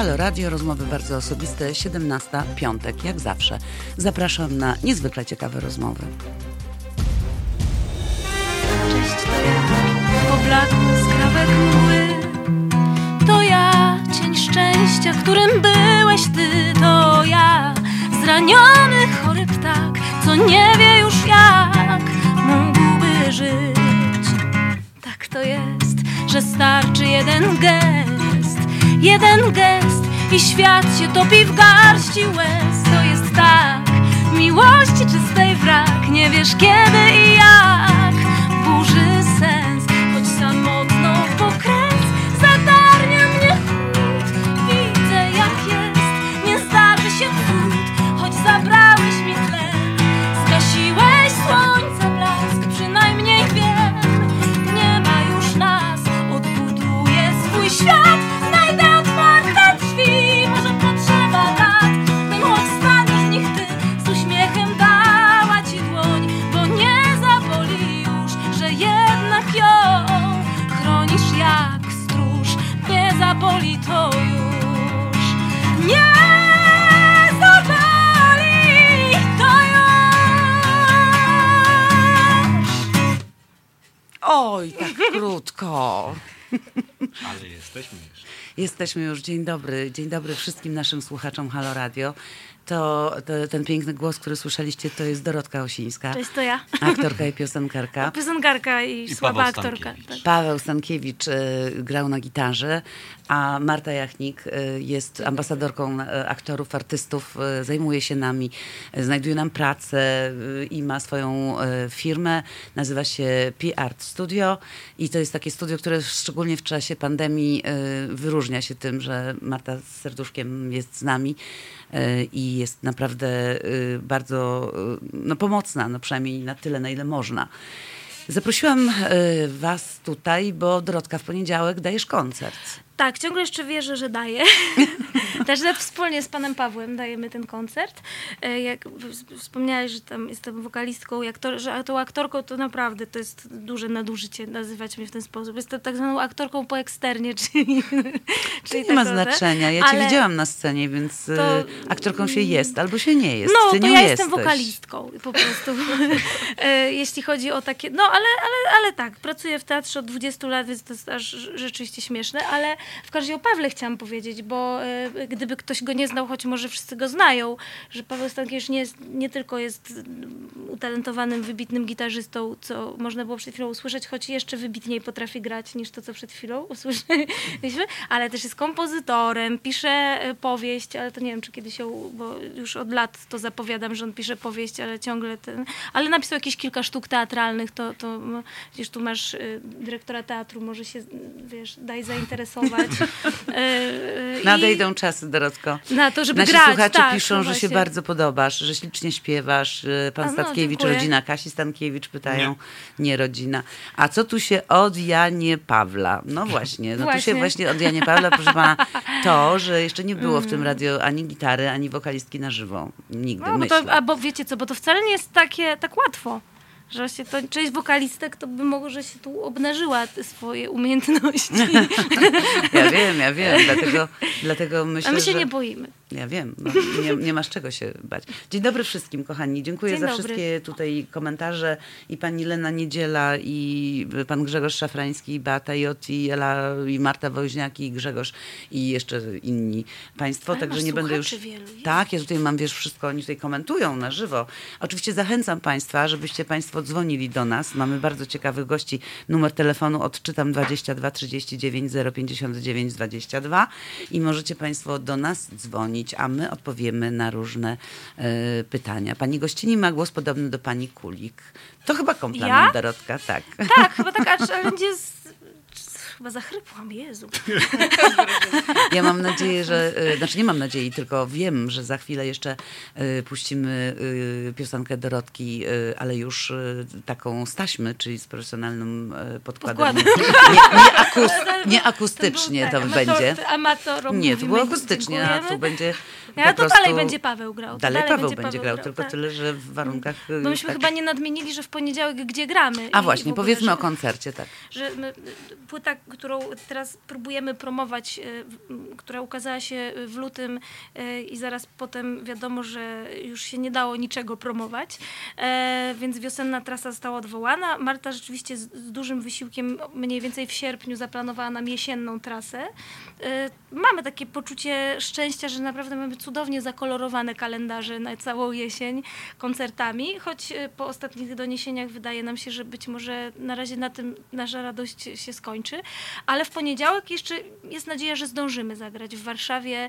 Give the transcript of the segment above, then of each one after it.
Halo Radio, rozmowy bardzo osobiste, 17, piątek, jak zawsze. Zapraszam na niezwykle ciekawe rozmowy. Cześć, to ja, poblakły skrawek mgły. To ja, cień szczęścia, którym byłeś ty. To ja, zraniony, chory ptak, co nie wie już jak mógłby żyć. Tak to jest, że starczy jeden gest, jeden gest i świat się topi w garści łez. To jest tak, miłości czystej wrak, nie wiesz kiedy i jak burzy Oj, tak krótko. Ale jesteśmy już. Jesteśmy już. Dzień dobry. Dzień dobry wszystkim naszym słuchaczom Halo Radio. To, to ten piękny głos, który słyszeliście, to jest Dorotka Osińska. Cześć, to ja. Aktorka i piosenkarka. Piosenkarka i, I słaba Paweł aktorka. Stankiewicz. Tak. Paweł Stankiewicz y, grał na gitarze, a Marta Jachnik y, jest ambasadorką y, aktorów, artystów, y, zajmuje się nami, y, znajduje nam pracę y, i ma swoją y, firmę. Nazywa się P-Art Studio i to jest takie studio, które szczególnie w czasie pandemii y, wyróżnia się tym, że Marta z serduszkiem jest z nami i jest naprawdę y, bardzo y, no, pomocna, no przynajmniej na tyle, na ile można. Zaprosiłam y, Was tutaj, bo Dorotka w poniedziałek dajesz koncert. Tak, ciągle jeszcze wierzę, że daję. Też że wspólnie z panem Pawłem dajemy ten koncert. E, Jak wspomniałeś, że tam jestem wokalistką, jak to, że tą aktorką, to naprawdę to jest duże nadużycie nazywać mnie w ten sposób. Jestem tak zwaną aktorką po eksternie, czyli... czyli Nie ma tak, znaczenia. Ja Cię ale- widziałam na scenie, więc y, To- aktorką się jest albo się nie jest. No, Ty to nią ja jesteś. jestem wokalistką po prostu. E, Jeśli chodzi o takie. No, ale, ale, ale tak, pracuję w teatrze od 20 lat, więc to jest aż rzeczywiście śmieszne, ale w każdym razie o Pawle chciałam powiedzieć, bo e, gdyby ktoś go nie znał, choć może wszyscy go znają, że Paweł Stankiewicz nie, jest, nie tylko jest utalentowanym, wybitnym gitarzystą, co można było przed chwilą usłyszeć, choć jeszcze wybitniej potrafi grać niż to, co przed chwilą usłyszeliśmy, ale też jest kompozytorem, pisze e, powieść, ale to nie wiem, czy kiedyś ją, bo już od lat to zapowiadam, że on pisze powieść, ale ciągle ten, ale napisał jakieś kilka sztuk teatralnych, to, to tu masz y, dyrektora teatru, może się, wiesz, daj zainteresować. E, e, Nadejdą czasy, Dorotko. Na to, żeby Nasi grać, słuchacze tak, piszą, no że się właśnie. bardzo podobasz, że ślicznie śpiewasz. y, Pan A, no, Statkiewicz, dziękuję. rodzina Kasi Stankiewicz pytają. Nie. rodzina. A co tu się od Janie Pawla? No właśnie, no tu się Właśnie. właśnie od Janie Pawla, proszę pana, to, że jeszcze nie było w Mm. tym radio ani gitary, ani wokalistki na żywo. Nigdy, No, bo myślę. to, a bo wiecie co, bo to wcale nie jest takie tak łatwo. Że się to, część wokalistek to by mogło, że się tu obnażyła te swoje umiejętności. Ja wiem, ja wiem, dlatego, dlatego myślę, A my się że... nie boimy. Ja wiem, no, nie, nie masz czego się bać. Dzień dobry wszystkim, kochani. Dziękuję Dzień za dobry. wszystkie tutaj komentarze. I pani Lena Niedziela, i pan Grzegorz Szafrański, i Beata J, i Ela, i Marta Woźniak, i Grzegorz, i jeszcze inni państwo. Ale Także nie będę już... wielu. Tak, ja tutaj mam, wiesz, wszystko, oni tutaj komentują na żywo. Oczywiście zachęcam państwa, żebyście państwo dzwonili do nas. Mamy bardzo ciekawych gości. Numer telefonu odczytam 22 39 059 22 i możecie państwo do nas dzwonić, a my odpowiemy na różne e, pytania. Pani gościni ma głos podobny do pani Kulik. To chyba komplement, Ja? Dorotka, tak. Tak, chyba tak, aż będzie z, chyba zachrypłam, Jezu. Ja mam nadzieję, że, y, znaczy nie mam nadziei, tylko wiem, że za chwilę jeszcze y, puścimy y, piosenkę Dorotki, ale już taką z taśmy, czyli z profesjonalnym podkładem. Nie, nie, akus, nie akustycznie to, był, tak, będzie. Amator, Nie, to było akustycznie, a tu będzie Ja, po to prostu... dalej będzie Paweł grał. to Dalej Paweł będzie, Paweł grał, tylko tak. tyle, że w warunkach... Bo myśmy tak- chyba nie nadmienili, że w poniedziałek gdzie gramy. A i właśnie, w ogóle, powiedzmy że, o koncercie, tak. Że my, płyta którą teraz próbujemy promować, w- która ukazała się w lutym e, i zaraz potem wiadomo, że już się nie dało niczego promować, e, więc wiosenna trasa została odwołana. Marta rzeczywiście z, z dużym wysiłkiem mniej więcej w sierpniu zaplanowała nam jesienną trasę. E, Mamy takie poczucie szczęścia, że naprawdę mamy cudownie zakolorowane kalendarze na całą jesień koncertami, choć e, po ostatnich doniesieniach wydaje nam się, że być może na razie na tym nasza radość się skończy, ale w poniedziałek jeszcze jest nadzieja, że zdążymy zagrać w Warszawie e,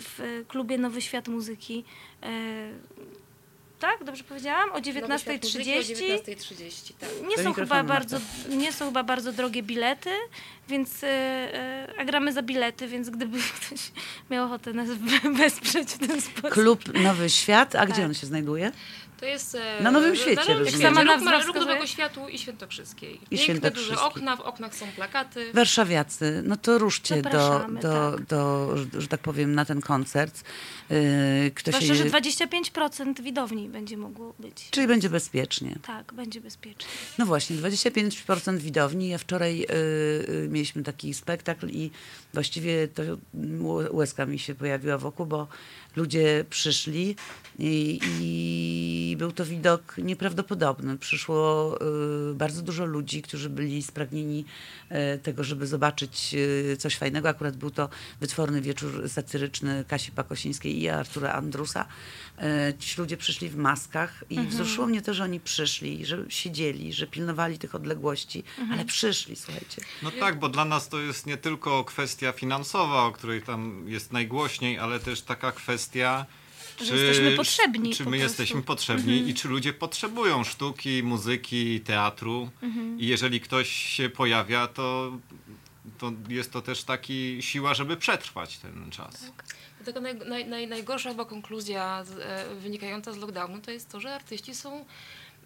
w klubie Nowy Świat Muzyki. E, Tak, dobrze powiedziałam? O 19.30. O 19.30, tak. Nie są, chyba bardzo, nie są chyba bardzo drogie bilety, więc e, a gramy za bilety, więc gdyby ktoś miał ochotę nas wesprzeć w ten sposób. Klub Nowy Świat, a gdzie Tak. on się znajduje? To jest... e, Na Nowym Świecie, Na rozumiem. Świecie. Sama Róg, Róg. Nowego Światu i Świętokrzyskiej. I Piękne, Świętokrzyskiej. duże okna, w oknach są plakaty. Warszawiacy, no to ruszcie do, do, tak. do, że tak powiem, na ten koncert. Yy, Kto Zwłaszcza, że się, 25% widowni będzie mogło być. czyli będzie bezpiecznie. Tak, będzie bezpiecznie. No właśnie, 25% widowni. Ja wczoraj y, y, mieliśmy taki spektakl i właściwie to łe- łezka mi się pojawiła wokół, bo ludzie przyszli i, i był to widok nieprawdopodobny. Przyszło y, bardzo dużo ludzi, którzy byli spragnieni y, tego, żeby zobaczyć y, coś fajnego. Akurat był to wytworny wieczór satyryczny Kasi Pakosińskiej i Artura Andrusa. Ci ludzie przyszli w maskach i wzruszyło mnie to, że oni przyszli, że siedzieli, że pilnowali tych odległości, ale przyszli, słuchajcie. No tak, bo dla nas to jest nie tylko kwestia finansowa, o której tam jest najgłośniej, ale też taka kwestia, Że jesteśmy potrzebni Czy my prostu. jesteśmy potrzebni i czy ludzie potrzebują sztuki, muzyki, teatru. I jeżeli ktoś się pojawia, to, to jest to też taki siła, żeby przetrwać ten czas. Taka naj, naj, naj, najgorsza chyba konkluzja z, e, wynikająca z lockdownu to jest to, że artyści są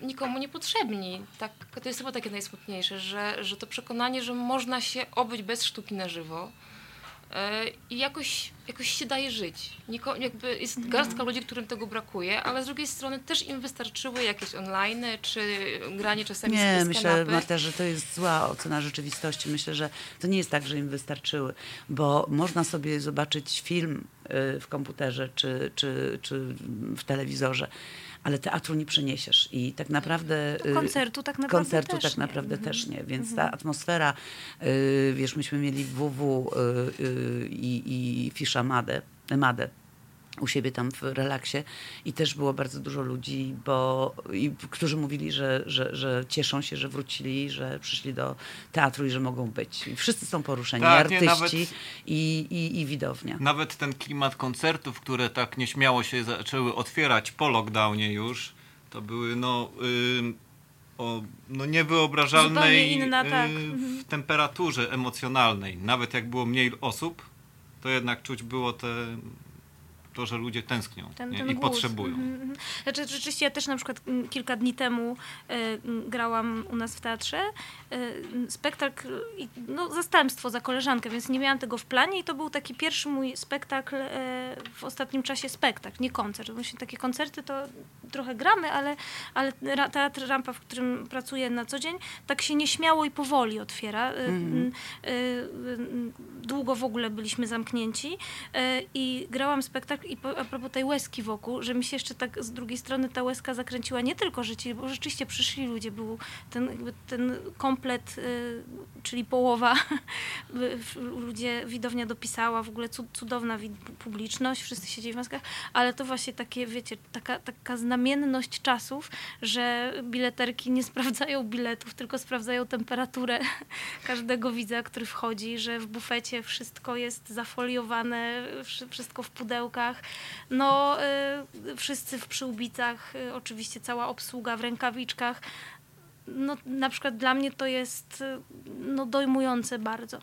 nikomu niepotrzebni. Tak, to jest chyba takie najsmutniejsze, że, że to przekonanie, że można się obyć bez sztuki na żywo i jakoś, jakoś się daje żyć. Niko, jakby jest garstka ludzi, którym tego brakuje, ale z drugiej strony też im wystarczyły jakieś online, czy granie czasami Nie, z z myślę, kanapy. Marta, że to jest zła ocena rzeczywistości. Myślę, że to nie jest tak, że im wystarczyły, bo można sobie zobaczyć film y, w komputerze czy, czy, czy w telewizorze, ale teatru nie przeniesiesz i tak naprawdę... To y, koncertu tak naprawdę Koncertu też tak nie. naprawdę Mhm. też nie, więc ta atmosfera, y, wiesz, myśmy mieli WW y, y, i, i Fisza Madę, Madę u siebie tam w relaksie i też było bardzo dużo ludzi, bo, i, którzy mówili, że, że, że cieszą się, że wrócili, że przyszli do teatru i że mogą być. I wszyscy są poruszeni, Tak, nie, artyści nawet- i, i, i widownia. Nawet ten klimat koncertów, które tak nieśmiało się zaczęły otwierać po lockdownie już, to były no, ym, o no niewyobrażalnej inna, tak. y, Mhm. w temperaturze emocjonalnej. Nawet jak było mniej osób, to jednak czuć było te, to, że ludzie tęsknią ten, nie? ten i głos. potrzebują. Mhm, mhm. Znaczy, rzeczywiście ja też na przykład mm, kilka dni temu m, grałam u nas w teatrze m, spektakl, i, no zastępstwo za koleżankę, więc nie miałam tego w planie i to był taki pierwszy mój spektakl e, w ostatnim czasie spektakl, nie koncert. Właśnie takie koncerty to trochę gramy, ale, ale teatr Rampa, w którym pracuję na co dzień, tak się nieśmiało i powoli otwiera. E, m, e, m, Długo w ogóle byliśmy zamknięci i grałam spektakl i po, a propos tej łezki wokół, że mi się jeszcze tak z drugiej strony ta łezka zakręciła nie tylko, że ci, bo rzeczywiście przyszli ludzie, był ten, ten komplet, y, czyli połowa, ludzie, widownia dopisała, w ogóle cud, cudowna publiczność, wszyscy siedzieli w maskach, ale to właśnie takie, wiecie, taka, taka znamienność czasów, że bileterki nie sprawdzają biletów, tylko sprawdzają temperaturę każdego widza, który wchodzi, że w bufecie wszystko jest zafoliowane, wszy- wszystko w pudełkach. No, y, wszyscy w przyłbicach, y, oczywiście cała obsługa w rękawiczkach. No, na przykład dla mnie to jest y, no, dojmujące bardzo.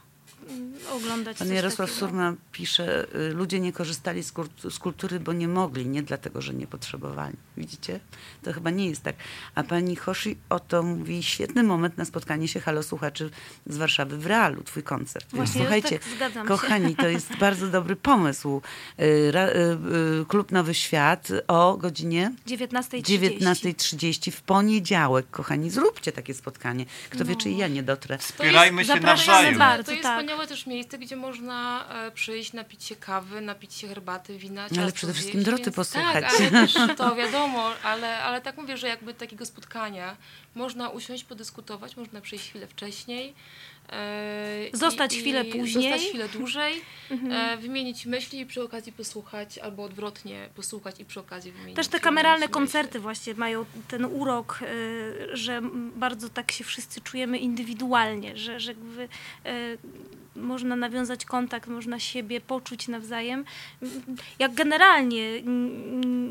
Oglądać Pan Jarosław takiego. Surma pisze, y, ludzie nie korzystali z, kur- z kultury, bo nie mogli, nie dlatego, że nie potrzebowali. Widzicie? To chyba nie jest tak. A pani Hoshi oto mówi, świetny moment na spotkanie się halo słuchaczy z Warszawy w realu, twój koncert. Właśnie, słuchajcie, tak, zgadzam się. kochani, to jest bardzo dobry pomysł. Y, y, Klub Nowy Świat o godzinie 19.30. 19.30 w poniedziałek, kochani. Zróbcie takie spotkanie. Kto wie, No. czy i ja nie dotrę. Wspierajmy się zapraszamy nawzajem. bardzo. To jest tak. Wspaniałe też miejsce, gdzie można e, przyjść, napić się kawy, napić się herbaty, wina, No, ale przede wszystkim Doroty więc- posłuchać. Tak, ale też to wiadomo, ale, ale tak mówię, że jakby takiego spotkania można usiąść, podyskutować, można przyjść chwilę wcześniej. E, Zostać i- chwilę i później. Mhm. Zostać chwilę dłużej, e, wymienić myśli i przy okazji posłuchać, albo odwrotnie posłuchać i przy okazji wymienić Też te kameralne myśli. koncerty właśnie mają ten urok, y, że bardzo tak się wszyscy czujemy indywidualnie, że, że jakby, można nawiązać kontakt, można siebie poczuć nawzajem. Jak generalnie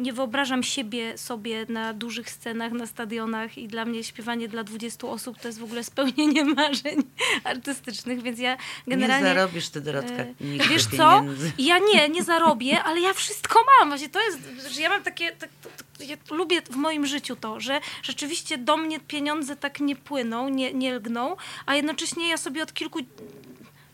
nie wyobrażam siebie sobie na dużych scenach, na stadionach i dla mnie śpiewanie dla 20 osób to jest w ogóle spełnienie marzeń artystycznych, więc ja generalnie... Nie zarobisz ty, Dorotka, E, nigdy Wiesz co? Ja nie, nie zarobię, ale ja wszystko mam. Właśnie to jest, że ja mam takie, tak, tak, tak, ja lubię w moim życiu to, że rzeczywiście do mnie pieniądze tak nie płyną, nie, nie lgną, a jednocześnie ja sobie od kilku,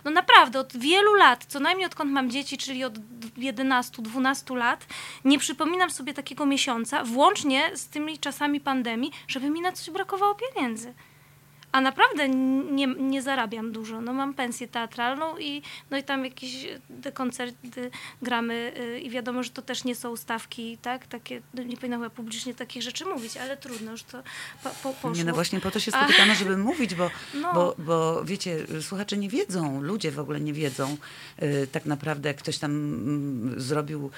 no naprawdę, od wielu lat, co najmniej odkąd mam dzieci, czyli od 11-12 lat, nie przypominam sobie takiego miesiąca, włącznie z tymi czasami pandemii, żeby mi na coś brakowało pieniędzy. A naprawdę nie, nie zarabiam dużo. No mam pensję teatralną i, no i tam jakieś te koncerty gramy y, i wiadomo, że to też nie są stawki, tak? Takie, no nie powinnam chyba publicznie takich rzeczy mówić, ale trudno, już to po, po, poszło. Nie, no właśnie po to się spotykamy, żeby mówić, bo, No. bo, bo wiecie, słuchacze nie wiedzą, ludzie w ogóle nie wiedzą y, tak naprawdę, jak ktoś tam mm, zrobił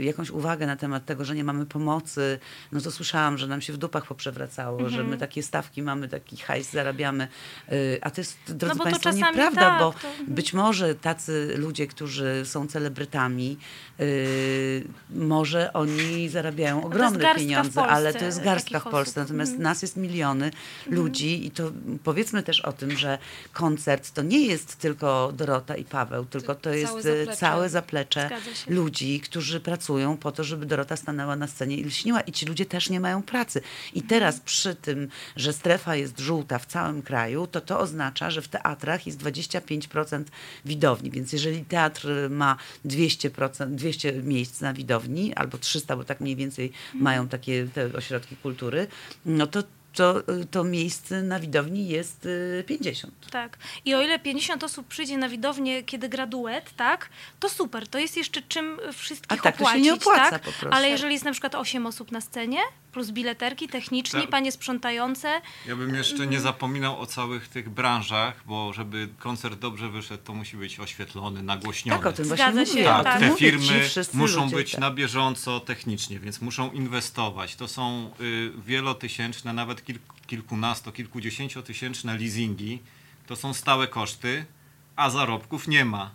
jakąś uwagę na temat tego, że nie mamy pomocy, no to słyszałam, że nam się w dupach poprzewracało, że Mhm. my takie stawki mamy, taki hajs zarabiamy, y, a to jest, drodzy bo to Państwo, nieprawda, tak, bo to- być może tacy ludzie, którzy są celebrytami, y, może oni zarabiają ogromne garstka w pieniądze, ale to jest garstka w Polsce. osób. Natomiast Mhm. nas jest miliony ludzi i to powiedzmy też o tym, że koncert to nie jest tylko Dorota i Paweł, tylko to Całe jest e, zaplecze. całe zaplecze ludzi, którzy pracują po to, żeby Dorota stanęła na scenie i lśniła i ci ludzie też nie mają pracy. I teraz przy tym, że strefa jest żółta w całym kraju, to to oznacza, że w teatrach jest 25% widowni, więc jeżeli teatr ma 200%, 200 miejsc na widowni, albo 300, bo tak mniej więcej mają takie te ośrodki kultury, no to to, to miejsc na widowni jest y, 50. Tak. I o ile 50 osób przyjdzie na widownię, kiedy gra duet, tak, to super. To jest jeszcze czym wszystkich A tak to się opłacić, nie opłaca tak? po prostu. Ale jeżeli jest na przykład 8 osób na scenie, plus bileterki, techniczni, Tak. panie sprzątające, Ja bym jeszcze nie zapominał o całych tych branżach, bo żeby koncert dobrze wyszedł, to musi być oświetlony, nagłośniony. Tak, o tym Zgadza właśnie się, mówię. Tak, tak. te firmy muszą ludzie, być tak. na bieżąco technicznie, więc muszą inwestować. To są y, wielotysięczne, nawet kilk, kilkunasto, kilkudziesięciotysięczne leasingi. To są stałe koszty, a zarobków nie ma.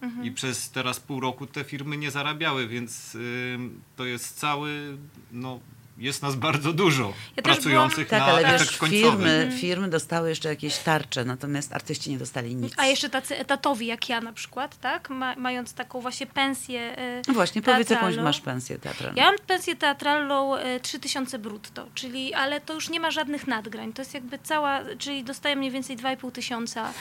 Mhm. I przez teraz pół roku te firmy nie zarabiały, więc y, to jest cały, no jest nas bardzo dużo Ja pracujących Tak, na ale efekt wiesz, firmy, firmy dostały jeszcze jakieś tarcze, natomiast artyści nie dostali nic. a jeszcze tacy etatowi jak ja na przykład, tak, Ma, mając taką właśnie pensję y, No właśnie, powiedz jakąś masz pensję teatralną. Ja mam pensję teatralną y, 3000 brutto, czyli, ale to już nie ma żadnych nadgrań. To jest jakby cała, czyli dostaję mniej więcej 2,5 tysiąca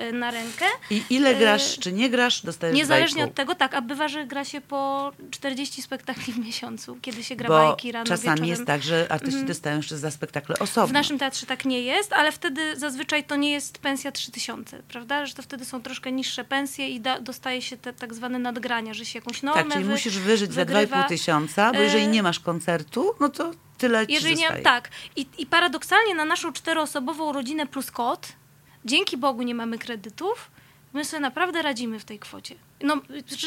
y, na rękę. I ile y, grasz, czy nie grasz, dostajesz Niezależnie 2,5. od tego, tak, a bywa, że gra się po 40 spektakli w miesiącu, kiedy się gra Bo bajki rano, czasami wieczorem. jest tak, że artyści dostają jeszcze za spektakle osobno. W naszym teatrze tak nie jest, ale wtedy zazwyczaj to nie jest pensja 3000, prawda? Że to wtedy są troszkę niższe pensje i da, dostaje się te tak zwane nadgrania, że się jakąś normę tak, czyli wy, musisz wyżyć wygrywa. za 2,5 tysiąca, bo jeżeli E, nie masz koncertu, no to tyle ci Jeżeli nie, tak. I, I paradoksalnie na naszą czteroosobową rodzinę plus kot, dzięki Bogu nie mamy kredytów, my sobie naprawdę radzimy w tej kwocie. No,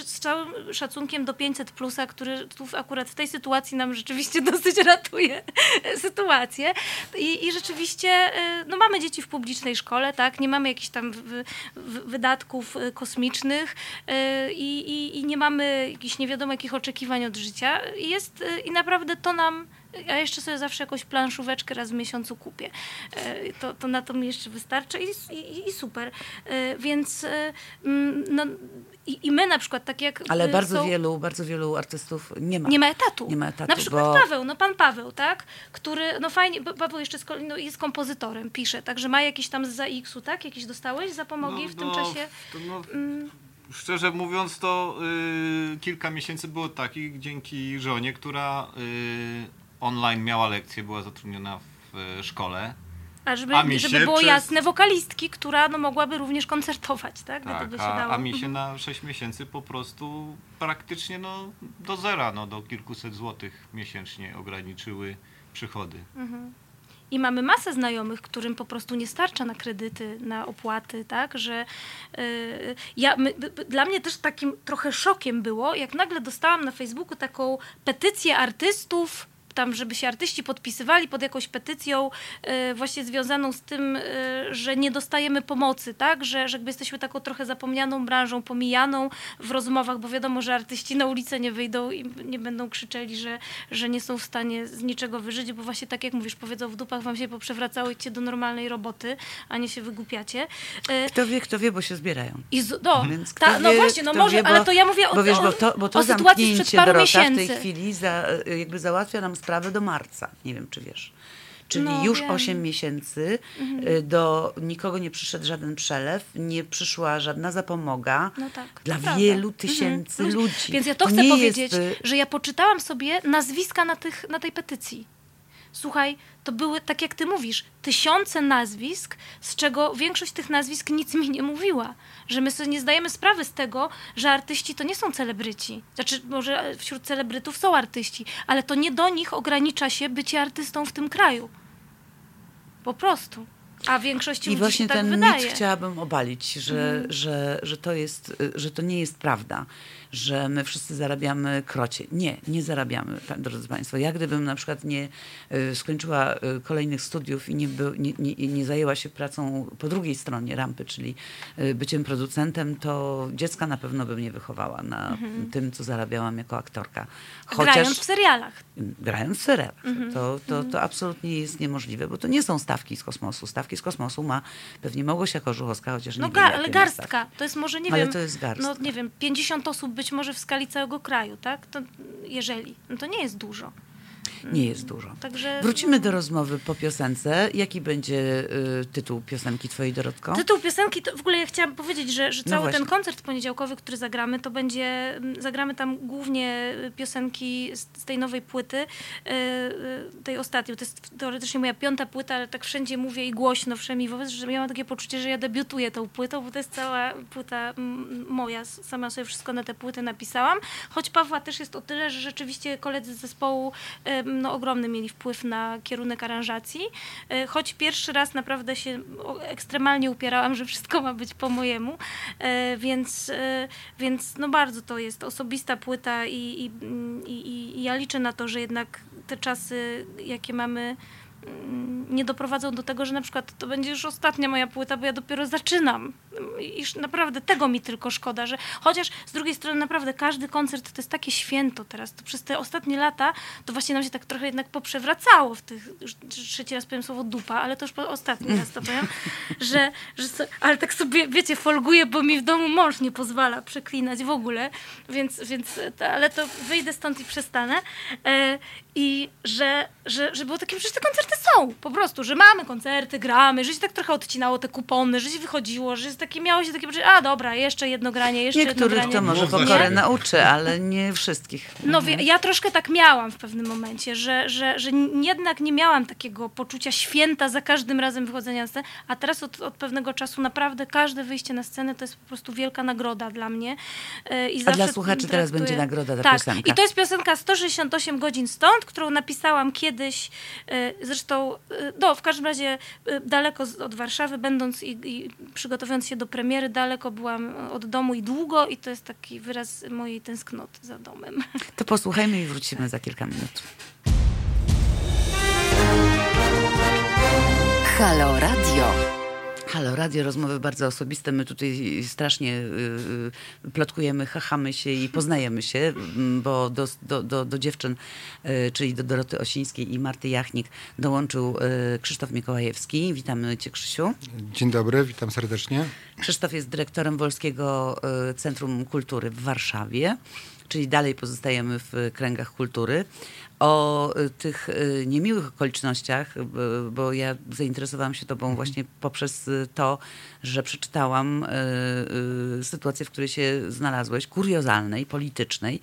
z całym szacunkiem do 500 plusa, który tu akurat w tej sytuacji nam rzeczywiście dosyć ratuje sytuację. I, i rzeczywiście y, no, mamy dzieci w publicznej szkole, tak? Nie mamy jakichś tam w, w, wydatków y, kosmicznych y, i, i nie mamy jakichś nie wiadomo jakich oczekiwań od życia. I jest i naprawdę to nam ja jeszcze sobie zawsze jakąś planszóweczkę raz w miesiącu kupię. E, to, to na to mi jeszcze wystarczy i, i, i super. E, więc e, no, i, i, my na przykład, tak jak. Ale bardzo są, wielu, bardzo wielu artystów nie ma. Nie ma etatu. Nie ma etatu na przykład bo... Paweł, no pan Paweł, tak? Który, no fajnie, Paweł jeszcze no, jest kompozytorem, pisze, także ma jakieś tam za X-u, tak? Jakieś dostałeś zapomogi no, w tym no, czasie? To, no, mm. Szczerze mówiąc, to y, kilka miesięcy było takich dzięki żonie, która y, online miała lekcje, była zatrudniona w e, szkole. A żeby, a żeby było przez... jasne, wokalistki, która no, mogłaby również koncertować, tak? Tak, a, a mi się na 6 miesięcy po prostu praktycznie no, do zera, no, do kilkuset złotych miesięcznie ograniczyły przychody. Mhm. I mamy masę znajomych, którym po prostu nie starcza na kredyty, na opłaty, tak, że yy, ja, my, dla mnie też takim trochę szokiem było, jak nagle dostałam na Facebooku taką petycję artystów tam, żeby się artyści podpisywali pod jakąś petycją y, właśnie związaną z tym, y, że nie dostajemy pomocy, tak? Że, że jakby jesteśmy taką trochę zapomnianą branżą, pomijaną w rozmowach, bo wiadomo, że artyści na ulicę nie wyjdą i nie będą krzyczeli, że, że nie są w stanie z niczego wyżyć, bo właśnie tak jak mówisz, powiedzą w dupach wam się poprzewracało idźcie do normalnej roboty, a nie się wygłupiacie. Y, kto wie, kto wie, bo się zbierają. I z, no, ta, no wie, właśnie, no może, wie, bo, ale to ja mówię o, bo wiesz, bo to, bo to o sytuacji sprzed paru Dorota, miesięcy. w tej chwili za, jakby załatwia nam sprawę do marca. Nie wiem, czy wiesz. Czyli no, już wiem. 8 miesięcy mhm. Y, do nikogo nie przyszedł żaden przelew, nie przyszła żadna zapomoga no tak, dla wielu prawda. tysięcy mhm. ludzi. Więc ja to, to chcę powiedzieć, jest... Y, że ja poczytałam sobie nazwiska na, tych, na tej petycji. Słuchaj, to były, tak jak ty mówisz, tysiące nazwisk, z czego większość tych nazwisk nic mi nie mówiła. Że my sobie nie zdajemy sprawy z tego, że artyści to nie są celebryci. Znaczy, może wśród celebrytów są artyści, ale to nie do nich ogranicza się bycie artystą w tym kraju. Po prostu. A większości I właśnie tak ten wydaje. mit chciałabym obalić, że, mhm. że, że, to jest, że to nie jest prawda że my wszyscy zarabiamy krocie. Nie, nie zarabiamy, drodzy Państwo. Ja gdybym na przykład nie y, skończyła y, kolejnych studiów i nie, by, nie, nie, nie zajęła się pracą po drugiej stronie rampy, czyli y, byciem producentem, to dziecka na pewno bym nie wychowała na mhm. tym, co zarabiałam jako aktorka. Chociaż, grając w serialach. Grając w serialach. Mhm. To, to, to absolutnie jest niemożliwe, bo to nie są stawki z kosmosu. Stawki z kosmosu ma pewnie Małgosia Korzuchowska, chociaż no nie ga, ale garstka. To jest może, nie ale wiem, to jest garstka. no nie wiem, 50 osób być może w skali całego kraju, tak? To jeżeli, no to nie jest dużo nie jest dużo. Także... Wrócimy do rozmowy po piosence. Jaki będzie y, tytuł piosenki twojej, Dorotko? Tytuł piosenki, to w ogóle ja chciałam powiedzieć, że, że no cały no ten koncert poniedziałkowy, który zagramy, to będzie, mm, zagramy tam głównie piosenki z, z tej nowej płyty, y, y, tej ostatniej. To jest teoretycznie moja piąta płyta, ale tak wszędzie mówię i głośno wszemi wobec, że ja mam takie poczucie, że ja debiutuję tą płytą, bo to jest cała płyta moja. Sama sobie wszystko na tę płytę napisałam. Choć Pawła też jest o tyle, że rzeczywiście koledzy z zespołu no, ogromny mieli wpływ na kierunek aranżacji. E, choć pierwszy raz naprawdę się ekstremalnie upierałam, że wszystko ma być po mojemu, e, więc, e, więc no bardzo to jest osobista płyta i, i, i, i ja liczę na to, że jednak te czasy, jakie mamy nie doprowadzą do tego, że na przykład to będzie już ostatnia moja płyta, bo ja dopiero zaczynam. I naprawdę tego mi tylko szkoda, że chociaż z drugiej strony naprawdę każdy koncert to jest takie święto teraz. To przez te ostatnie lata to właśnie nam się tak trochę jednak poprzewracało w tych, już trzeci raz powiem słowo dupa, ale to już po ostatni raz to powiem, że, że so, ale tak sobie, wiecie, folguję, bo mi w domu mąż nie pozwala przeklinać w ogóle, więc, więc ale to wyjdę stąd i przestanę. E, I że, że, że było takie, przecież te koncerty są, po prostu, że mamy koncerty, gramy, że się tak trochę odcinało te kupony, że się wychodziło, że jest takie, miało się takie, a dobra, jeszcze jedno granie, jeszcze Niektórych jedno granie. to może pokorę nauczy, ale nie wszystkich. No mhm. ja troszkę tak miałam w pewnym momencie, że, że, że jednak nie miałam takiego poczucia święta za każdym razem wychodzenia na scenę, a teraz od, od pewnego czasu naprawdę każde wyjście na scenę to jest po prostu wielka nagroda dla mnie. E, I a dla słuchaczy teraz będzie nagroda za tak. piosenka. I to jest piosenka 168 godzin stąd, którą napisałam kiedyś, y, zresztą, y, no w każdym razie y, daleko od Warszawy, będąc i, i przygotowując się do premiery, daleko byłam od domu i długo i to jest taki wyraz mojej tęsknoty za domem. To posłuchajmy i wrócimy za kilka minut. Halo Radio. Halo, radio, rozmowy bardzo osobiste. My tutaj strasznie y, y, plotkujemy, chachamy się i poznajemy się, m, bo do, do, do, do dziewczyn, y, czyli do Doroty Osińskiej i Marty Jachnik dołączył Krzysztof Mikołajewski. Witamy cię, Krzysiu. Dzień dobry, witam serdecznie. Krzysztof jest dyrektorem Wolskiego Centrum Kultury w Warszawie, czyli dalej pozostajemy w kręgach kultury. O y, tych y, niemiłych okolicznościach, y, bo ja zainteresowałam się tobą właśnie poprzez to, że przeczytałam sytuację, w której się znalazłeś, kuriozalnej, politycznej.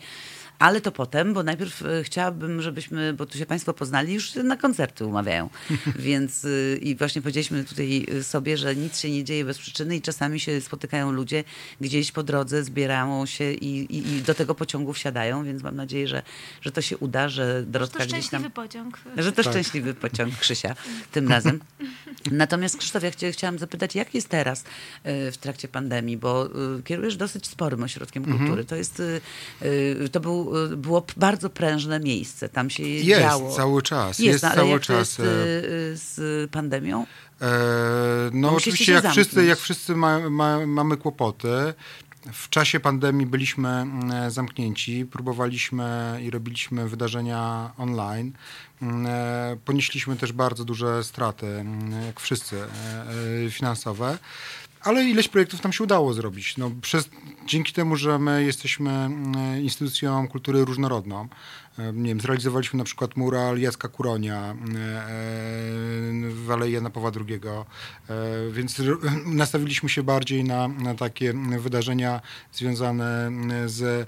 Ale to potem, bo najpierw y, chciałabym, żebyśmy, bo tu się Państwo poznali, już na koncerty umawiają. Więc y, i właśnie powiedzieliśmy tutaj y, sobie, że nic się nie dzieje bez przyczyny i czasami się spotykają ludzie gdzieś po drodze, zbierają się i, i, i do tego pociągu wsiadają, więc mam nadzieję, że, że to się uda, że To Dorotka gdzieś szczęśliwy tam... pociąg. Że to Tak. szczęśliwy pociąg Krzysia tym razem. Natomiast Krzysztof, ja chcia- chciałam zapytać, jak jest teraz w trakcie pandemii, bo kierujesz dosyć sporym ośrodkiem Mhm. kultury. To jest, to był, y, było bardzo prężne miejsce. Tam się Jest działo. cały czas, Jest, jest no, cały czas, jest y, y, z pandemią? E, no Musicie oczywiście jak wszyscy, jak wszyscy ma, ma, mamy kłopoty. W czasie pandemii byliśmy mm, zamknięci, próbowaliśmy i robiliśmy wydarzenia online. Mm, e, Ponieśliśmy też bardzo duże straty, mm, jak wszyscy, e, e, finansowe. Ale ileś projektów nam się udało zrobić. No, przez, dzięki temu, że my jesteśmy mm, instytucją kultury różnorodną. E, Nie wiem, zrealizowaliśmy na przykład mural Jacka Kuronia e, w Alei Jana Pawła II, e, więc nastawiliśmy się bardziej na, na takie wydarzenia związane z, e,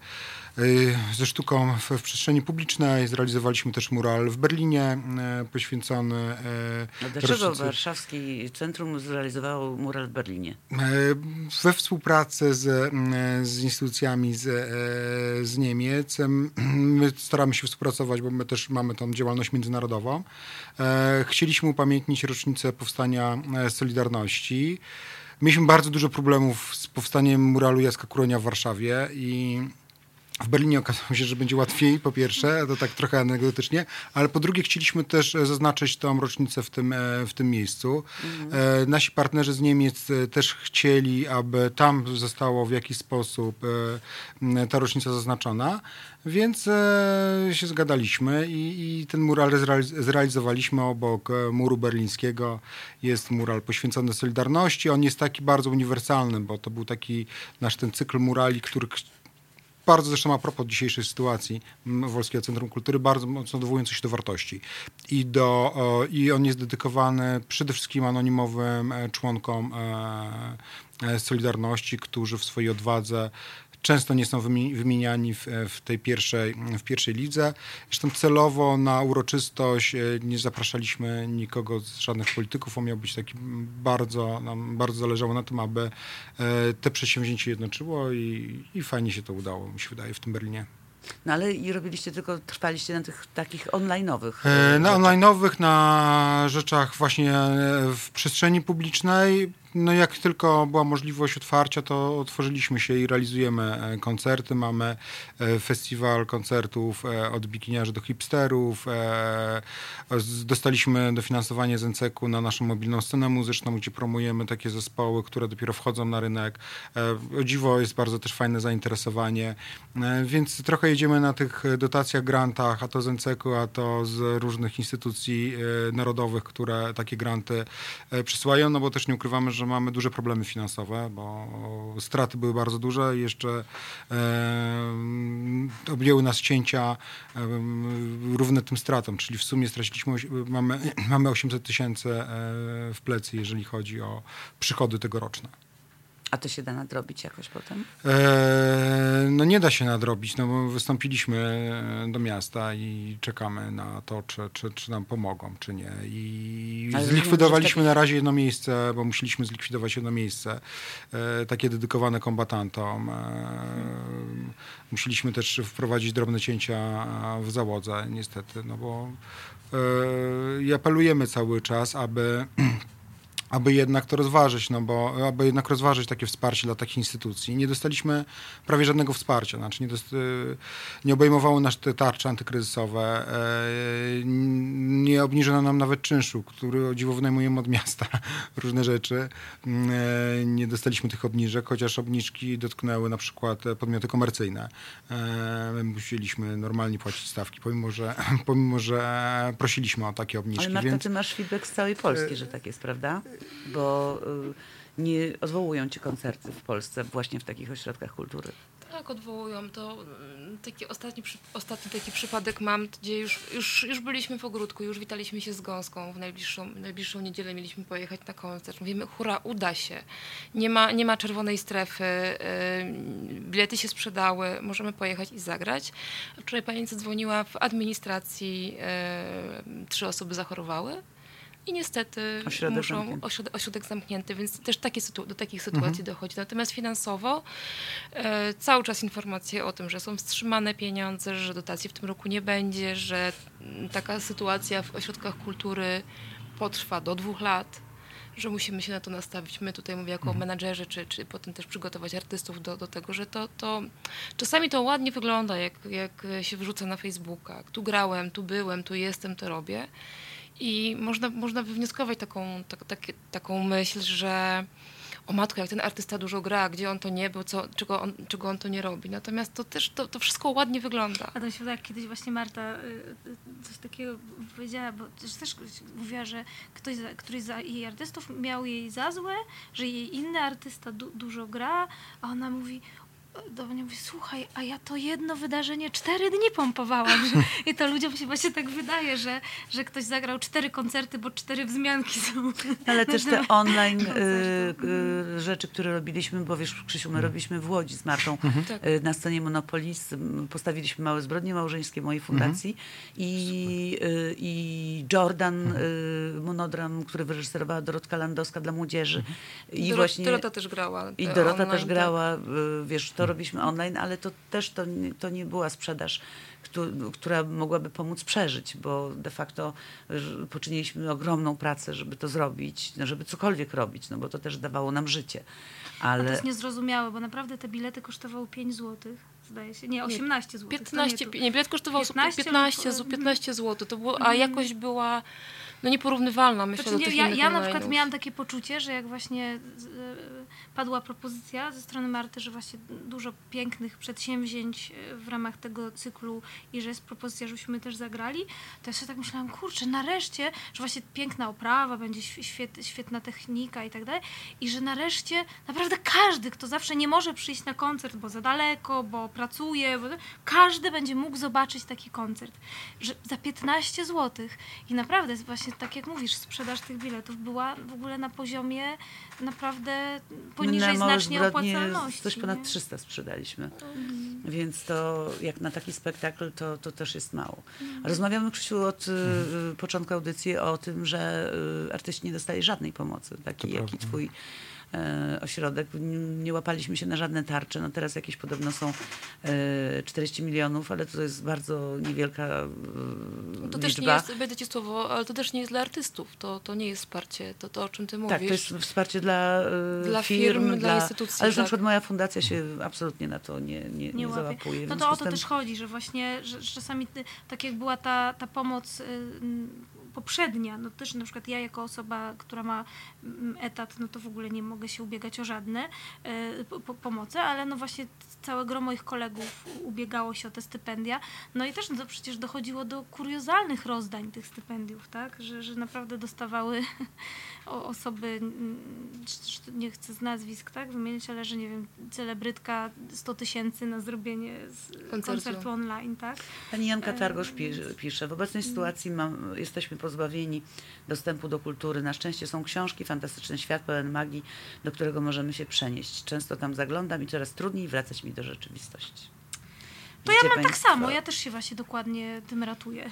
ze sztuką w, przestrzeni publicznej. Zrealizowaliśmy też mural w Berlinie e, poświęcony e, No dlaczego rocznicy- Warszawski Centrum zrealizowało mural w Berlinie? We współpracy z, z instytucjami z, z Niemiec. My staramy się współpracować, bo my też mamy tą działalność międzynarodową. Chcieliśmy upamiętnić rocznicę powstania Solidarności. Mieliśmy bardzo dużo problemów z powstaniem muralu Jacka Kuronia w Warszawie i w Berlinie okazało się, że będzie łatwiej, po pierwsze, to tak trochę anegdotycznie, ale po drugie chcieliśmy też e, zaznaczyć tą rocznicę w tym, e, w tym miejscu. E, Nasi partnerzy z Niemiec też chcieli, aby tam zostało w jakiś sposób ta rocznica zaznaczona, więc się zgadaliśmy i, i ten mural zrealiz- zrealizowaliśmy obok muru berlińskiego. Jest mural poświęcony Solidarności. On jest taki bardzo uniwersalny, bo to był taki nasz ten cykl murali, który bardzo zresztą a propos dzisiejszej sytuacji Wolskiego Centrum Kultury, bardzo mocno odwołujący się do wartości. I, do, e, I on jest dedykowany przede wszystkim anonimowym e, członkom e, Solidarności, którzy w swojej odwadze często nie są wymi- wymieniani w, w tej pierwszej, w pierwszej lidze. Zresztą celowo na uroczystość e, nie zapraszaliśmy nikogo z żadnych polityków. On miał być taki bardzo, nam bardzo zależało na tym, aby e, te przedsięwzięcie jednoczyło i, i fajnie się to udało, mi się wydaje, w tym Berlinie. No ale i robiliście tylko, trwaliście na tych takich online'owych. E, Na online'owych, na rzeczach właśnie w przestrzeni publicznej. No jak tylko była możliwość otwarcia, to otworzyliśmy się i realizujemy e, koncerty. Mamy e, festiwal koncertów e, od bikiniarzy do hipsterów. Dostaliśmy dofinansowanie z NCK-u na naszą mobilną scenę muzyczną, gdzie promujemy takie zespoły, które dopiero wchodzą na rynek. O dziwo jest bardzo też fajne zainteresowanie, więc trochę jedziemy na tych dotacjach, grantach, a to z NCK-u, a to z różnych instytucji narodowych, które takie granty przysyłają, no bo też nie ukrywamy, że mamy duże problemy finansowe, bo straty były bardzo duże i jeszcze e, objęły nas cięcia e, równe tym stratom, czyli w sumie straciliśmy, mamy, mamy 800 tysięcy e, w plecy, jeżeli chodzi o przychody tegoroczne. A to się da nadrobić jakoś potem? E, no nie da się nadrobić, no bo wystąpiliśmy e, do miasta i czekamy na to, czy, czy, czy nam pomogą, czy nie. I Ale zlikwidowaliśmy na razie jedno miejsce, bo musieliśmy zlikwidować jedno miejsce, e, takie dedykowane kombatantom. Musieliśmy też wprowadzić drobne cięcia w załodze, niestety, no bo i apelujemy cały czas, aby aby jednak to rozważyć, no bo aby jednak rozważyć takie wsparcie dla takich instytucji. Nie dostaliśmy prawie żadnego wsparcia, znaczy nie, dost, nie obejmowały nas te tarcze antykryzysowe, e, nie obniżono nam nawet czynszu, który o dziwo wynajmujemy od miasta, różne rzeczy. E, nie dostaliśmy tych obniżek, chociaż obniżki dotknęły na przykład podmioty komercyjne. E, my musieliśmy normalnie płacić stawki, pomimo że, pomimo, że prosiliśmy o takie obniżki. Ale Marta, więc... ty masz feedback z całej Polski, że tak jest, prawda? Bo y, nie odwołują ci koncerty w Polsce właśnie w takich ośrodkach kultury. Tak, odwołują. To mm, taki ostatni, ostatni taki przypadek mam, gdzie już, już, już byliśmy w ogródku, już witaliśmy się z Gąską. W najbliższą, najbliższą niedzielę mieliśmy pojechać na koncert. Mówimy, hura, uda się. Nie ma, nie ma czerwonej strefy, yy, bilety się sprzedały, możemy pojechać i zagrać. Wczoraj pani zadzwoniła w administracji, yy, trzy osoby zachorowały. I niestety Ośrodek muszą, zamknięty. ośrodek, ośrodek zamknięty, więc też takie do takich sytuacji dochodzi. Natomiast finansowo e, cały czas informacje o tym, że są wstrzymane pieniądze, że dotacji w tym roku nie będzie, że mm, taka sytuacja w ośrodkach kultury potrwa do dwóch lat, że musimy się na to nastawić. My tutaj mówię jako menadżerzy, czy, czy potem też przygotować artystów do, do tego, że to, to czasami to ładnie wygląda, jak, jak się wrzuca na Facebooka. Tu grałem, tu byłem, tu jestem, to robię. I można, można wywnioskować taką, tak, takie, taką myśl, że o matko, jak ten artysta dużo gra, gdzie on to nie był, co, czego, on, czego on to nie robi. Natomiast to też to, to wszystko ładnie wygląda. A to się jak kiedyś właśnie Marta y, coś takiego powiedziała, bo też, też mówiła, że ktoś, któryś z jej artystów miał jej za złe, że jej inny artysta du, dużo gra, a ona mówi, do mnie mówi, słuchaj, a ja to jedno wydarzenie cztery dni pompowałam. Że, I to ludziom się właśnie tak wydaje, że, że ktoś zagrał cztery koncerty, bo cztery wzmianki są. Ale też te online y, y, rzeczy, które robiliśmy, bo wiesz, Krzysiu, my robiliśmy w Łodzi z Martą Tak. y, na scenie Monopolis. Postawiliśmy małe zbrodnie małżeńskie mojej fundacji i, y, i Jordan, y, monodram, który wyreżyserowała Dorotka Landowska dla młodzieży. I Doro- właśnie... Dorota też grała. I Dorota online, też tak. grała, y, wiesz, to robiliśmy online, ale to też to, nie- to nie była sprzedaż, któ- która mogłaby pomóc przeżyć, bo de facto poczyniliśmy ogromną pracę, żeby to zrobić, no, żeby cokolwiek robić, no bo to też dawało nam życie. A to Ale jest niezrozumiałe, bo naprawdę te bilety kosztowały 5 zł, zdaje się. Nie, 18 zł. 15, nie, bilet kosztował 15 15, 15, lub- 15 zł, to było, a jakość była no, nieporównywalna, myślę, Znaczy, do nie, tych ja, innych ja na przykład miałam takie poczucie, że jak właśnie padła propozycja ze strony Marty, że właśnie dużo pięknych przedsięwzięć e, w ramach tego cyklu i że jest propozycja, żebyśmy też zagrali, to ja sobie tak myślałam, kurczę, nareszcie, że właśnie piękna oprawa, będzie świe- świet, świetna technika i tak dalej. I że nareszcie naprawdę każdy, kto zawsze nie może przyjść na koncert, bo za daleko, bo pracuje, bo, każdy będzie mógł zobaczyć taki koncert, że za 15 zł i naprawdę właśnie tak jak mówisz, sprzedaż tych biletów była w ogóle na poziomie naprawdę poniżej na znacznie opłacalności. coś ponad nie? 300 sprzedaliśmy. Więc to jak na taki spektakl to, to też jest mało. Rozmawiamy, Krzysiu, od y, y, początku audycji o tym, że y, artyści nie dostali żadnej pomocy, taki To jaki prawda. twój ośrodek. N- Nie łapaliśmy się na żadne tarcze. No teraz jakieś podobno są e, 40 milionów, ale to jest bardzo niewielka e, To też nie jest, będę ci słowo, ale to też nie jest dla artystów, to, to nie jest wsparcie, to, to o czym ty mówisz. Tak, to jest wsparcie dla, e, Dla firm, firm, dla instytucji, Ale że na tak. przykład moja fundacja się absolutnie na to nie, nie, nie, nie załapuje. No to o to tym- też chodzi, że właśnie, że, że czasami ty, tak jak była ta, ta pomoc y, poprzednia, no też na przykład ja jako osoba, która ma mm, etat, no to w ogóle nie mogę się ubiegać o żadne y, po, po, pomocy, ale no właśnie całe gro moich kolegów ubiegało się o te stypendia, no i też no przecież dochodziło do kuriozalnych rozdań tych stypendiów, tak, że, że naprawdę dostawały osoby, mm, nie chcę z nazwisk tak wymienić, ale że nie wiem, celebrytka 100 tysięcy na zrobienie z Koncertu. koncertu online, tak? Pani Janka Targosz pisze, w obecnej sytuacji mam, jesteśmy pozbawieni dostępu do kultury. Na szczęście są książki, fantastyczny świat pełen magii, do którego możemy się przenieść. Często tam zaglądam i coraz trudniej wracać mi do rzeczywistości. To ja mam tak samo, ja też się właśnie dokładnie tym ratuję.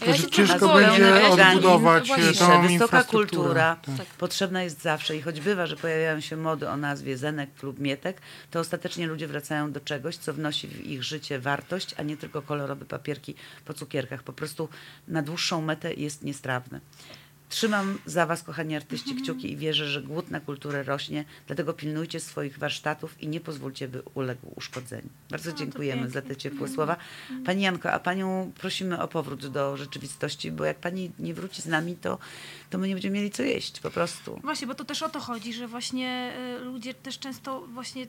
A ja się ciężko będzie odbudować tą Wysoka infrastrukturę. kultura Tak. potrzebna jest zawsze i choć bywa, że pojawiają się mody o nazwie Zenek lub Mietek, to ostatecznie ludzie wracają do czegoś, co wnosi w ich życie wartość, a nie tylko kolorowe papierki po cukierkach. Po prostu na dłuższą metę jest niestrawne. Trzymam za Was, kochani artyści, kciuki i wierzę, że głód na kulturę rośnie, dlatego pilnujcie swoich warsztatów i nie pozwólcie, by uległ uszkodzeniu. Bardzo dziękujemy za te ciepłe słowa. Pani Janko, a Panią prosimy o powrót do rzeczywistości, bo jak Pani nie wróci z nami, to, to my nie będziemy mieli co jeść, po prostu. Właśnie, bo to też o to chodzi, że właśnie y, ludzie też często właśnie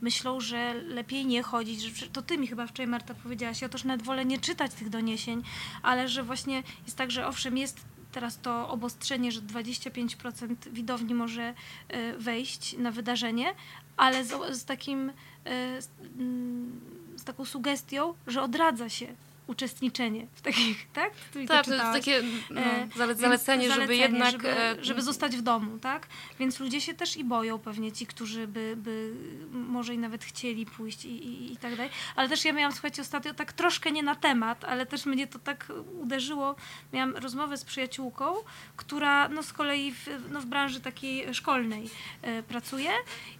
myślą, że lepiej nie chodzić, że to ty mi chyba wczoraj Marta powiedziałaś, ja też nawet wolę nie czytać tych doniesień, ale że właśnie jest tak, że owszem jest teraz to obostrzenie, że 25% widowni może y, wejść na wydarzenie, ale z, z takim z, mm, z taką sugestią, że odradza się uczestniczenie w takich, tak? Ty Tak, to jest takie no, E, więc zalecenie, żeby jednak... Żeby, e, żeby zostać w domu, tak? Więc ludzie się też i boją pewnie, ci, którzy by, by może i nawet chcieli pójść i, i, i tak dalej. Ale też ja miałam, słuchajcie, ostatnio tak troszkę nie na temat, ale też mnie to tak uderzyło. Miałam rozmowę z przyjaciółką, która no z kolei w, no w branży takiej szkolnej e, pracuje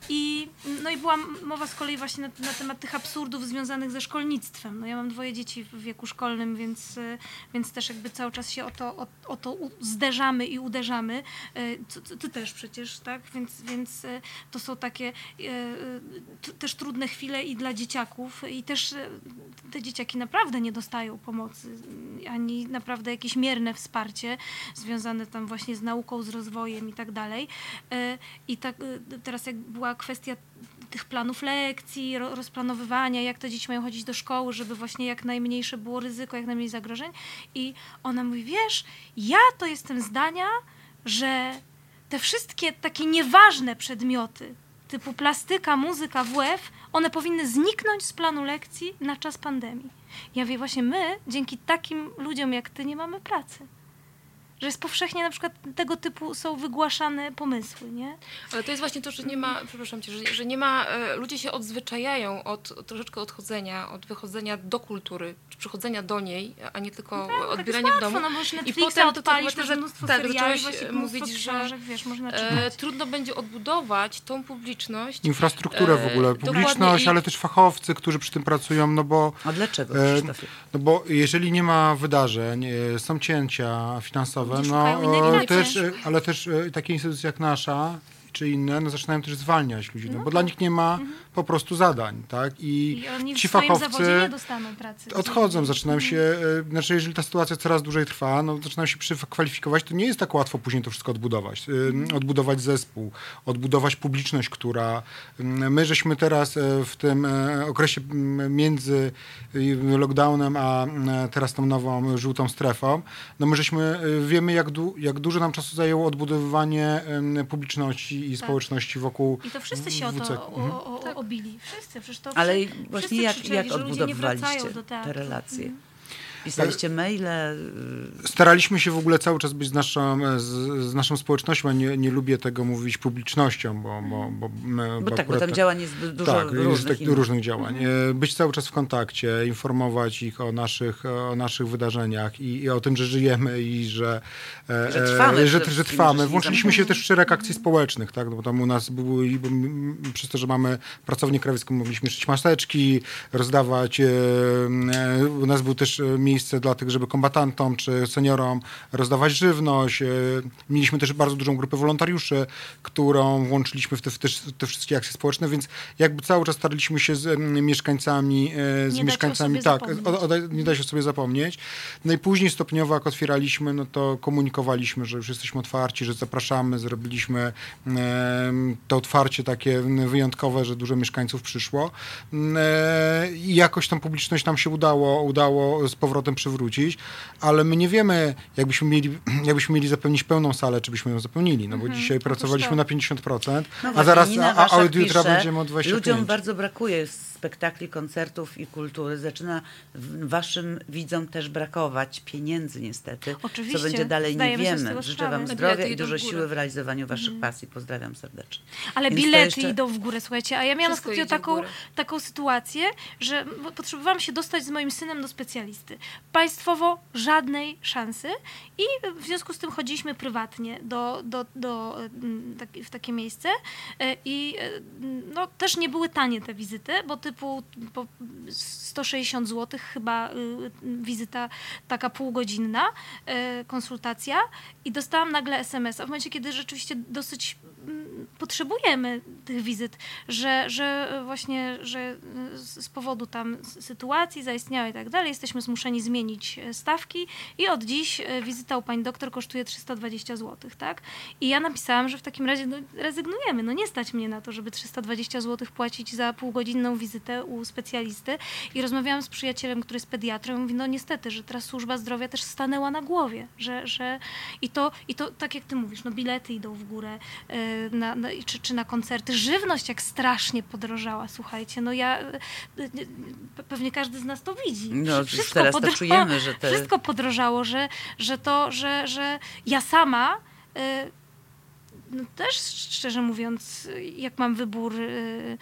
i no i była mowa z kolei właśnie na, na temat tych absurdów związanych ze szkolnictwem. No ja mam dwoje dzieci w wieku szkolnym, więc, e, więc też jakby cały czas się o to, o, o to zderzamy i uderzamy. Co- Ty też przecież, tak? Więc, więc e, to są takie t- też trudne chwile i dla dzieciaków i też te dzieciaki naprawdę nie dostają pomocy, ani naprawdę jakieś mierne wsparcie związane tam właśnie z nauką, z rozwojem i tak dalej. I tak teraz jak była kwestia tych planów lekcji, ro- rozplanowywania, jak te dzieci mają chodzić do szkoły, żeby właśnie jak najmniejsze było ryzyko, jak najmniej zagrożeń. I ona mówi, wiesz, ja to jestem zdania, że te wszystkie takie nieważne przedmioty, typu plastyka, muzyka, WF, one powinny zniknąć z planu lekcji na czas pandemii. Ja wiem, właśnie my, dzięki takim ludziom jak ty, nie mamy pracy. Że jest powszechnie na przykład tego typu są wygłaszane pomysły, nie? Ale to jest właśnie to, że nie ma, przepraszam cię, że, że nie ma, e, ludzie się odzwyczajają od, od troszeczkę odchodzenia, od wychodzenia do kultury, czy przychodzenia do niej, a nie tylko odbierania tak w domu. No, możesz I potem to, to właśnie, masz że mnóstwo tak, seriali, zaczęłaś właśnie mówić, że wiesz, można e, trudno będzie odbudować tą publiczność. Infrastrukturę w E, ogóle, publiczność, ale też fachowcy, którzy przy tym pracują, no bo A dlaczego, E? No bo jeżeli nie ma wydarzeń, e, są cięcia finansowe, No też, e, ale też e, takie instytucje jak nasza czy inne, no zaczynają też zwalniać ludzi, no, bo dla nich nie ma po prostu zadań, tak? I, I oni ci w fachowcy nie dostaną pracy. odchodzą, zaczynają się, e, znaczy jeżeli ta sytuacja coraz dłużej trwa, no zaczynają się przekwalifikować, to nie jest tak łatwo później to wszystko odbudować. E, Odbudować zespół, odbudować publiczność, która... m, My żeśmy teraz e, w tym okresie m, między lockdownem, a m, teraz tą nową żółtą strefą, no my żeśmy, wiemy jak, du, jak dużo nam czasu zajęło odbudowywanie publiczności i społeczności wokół I to wszyscy się o WC. to o, o, o, obili. Wszyscy. Przecież to Ale wszyscy właśnie jak, krzyczeli, jak wracają odbudowywaliście do te relacje? Pisaliście maile? y, Staraliśmy się w ogóle cały czas być z naszą, z, z naszą społecznością, a nie, nie lubię tego mówić publicznością, bo... Bo, bo, my- Bo tak, bo tam tak- działań jest du- dużo tak, jest różnych. tak, innych. różnych działań. E, Być cały czas w kontakcie, informować ich o naszych, o naszych wydarzeniach i, i o tym, że żyjemy i że, e, Że trwamy e, że, że trwamy. Włączyliśmy się też w szereg akcji społecznych, tak? No bo tam u nas były, bo przez to, że mamy pracownię krawiecką, mogliśmy szyć maseczki, rozdawać. e, e, U nas było też e, miejsce dla tych, żeby kombatantom czy seniorom rozdawać żywność. e, Mieliśmy też bardzo dużą grupę wolontariuszy, którą włączyliśmy w te, w te, w te wszystkie akcje społeczne, więc jakby cały czas staraliśmy się z mieszkańcami, e, z Nie mieszkańcami, tak, o, o, nie da się sobie zapomnieć. No i później stopniowo, jak otwieraliśmy, no to komunikowaliśmy, że już jesteśmy otwarci, że zapraszamy, zrobiliśmy to otwarcie takie wyjątkowe, że dużo mieszkańców przyszło. E, I jakoś tą publiczność nam się udało, udało z powrotem przywrócić, ale my nie wiemy, jakbyśmy mieli, jakbyśmy mieli zapewnić pełną salę, czy byśmy ją zapełnili, no bo dzisiaj pracowaliśmy to. na 50%, No a zaraz, a, a od jutra będziemy o 25%. Ludziom bardzo brakuje spektakli, koncertów i kultury zaczyna waszym widzom też brakować pieniędzy niestety. Oczywiście. Co będzie dalej, nie wiemy. Życzę wam zdrowia i dużo siły w realizowaniu waszych pasji. Pozdrawiam serdecznie. Ale Więc bilety jeszcze- idą w górę, słuchajcie. A ja miałam ostatnio taką, taką sytuację, że bo potrzebowałam się dostać z moim synem do specjalisty. Państwowo żadnej szansy i w związku z tym chodziliśmy prywatnie do, do, do, mm, w takie miejsce E, i e, no, też nie były tanie te wizyty, bo typu po 160 zł chyba y, wizyta taka półgodzinna, e, konsultacja i dostałam nagle SMS-a w momencie, kiedy rzeczywiście dosyć potrzebujemy tych wizyt, że, że właśnie, że z powodu tam sytuacji zaistniałej i tak dalej, jesteśmy zmuszeni zmienić e, stawki i od dziś e, wizyta u pani doktor kosztuje 320 zł, tak? I ja napisałam, że w takim razie no, rezygnujemy, no nie stać mnie na to, żeby 320 zł płacić za półgodzinną wizytę u specjalisty i rozmawiałam z przyjacielem, który jest pediatrą i mówi, no niestety, że teraz służba zdrowia też stanęła na głowie, że, że i to, i to tak jak ty mówisz, no bilety idą w górę, e, na, na, czy, czy na koncerty. Żywność jak strasznie podrożała, słuchajcie, no ja, pe- pewnie każdy z nas to widzi. No, wszystko teraz to podro- czujemy, że te- Wszystko podrożało, że, że to, że, że ja sama e, no też szczerze mówiąc, jak mam wybór y,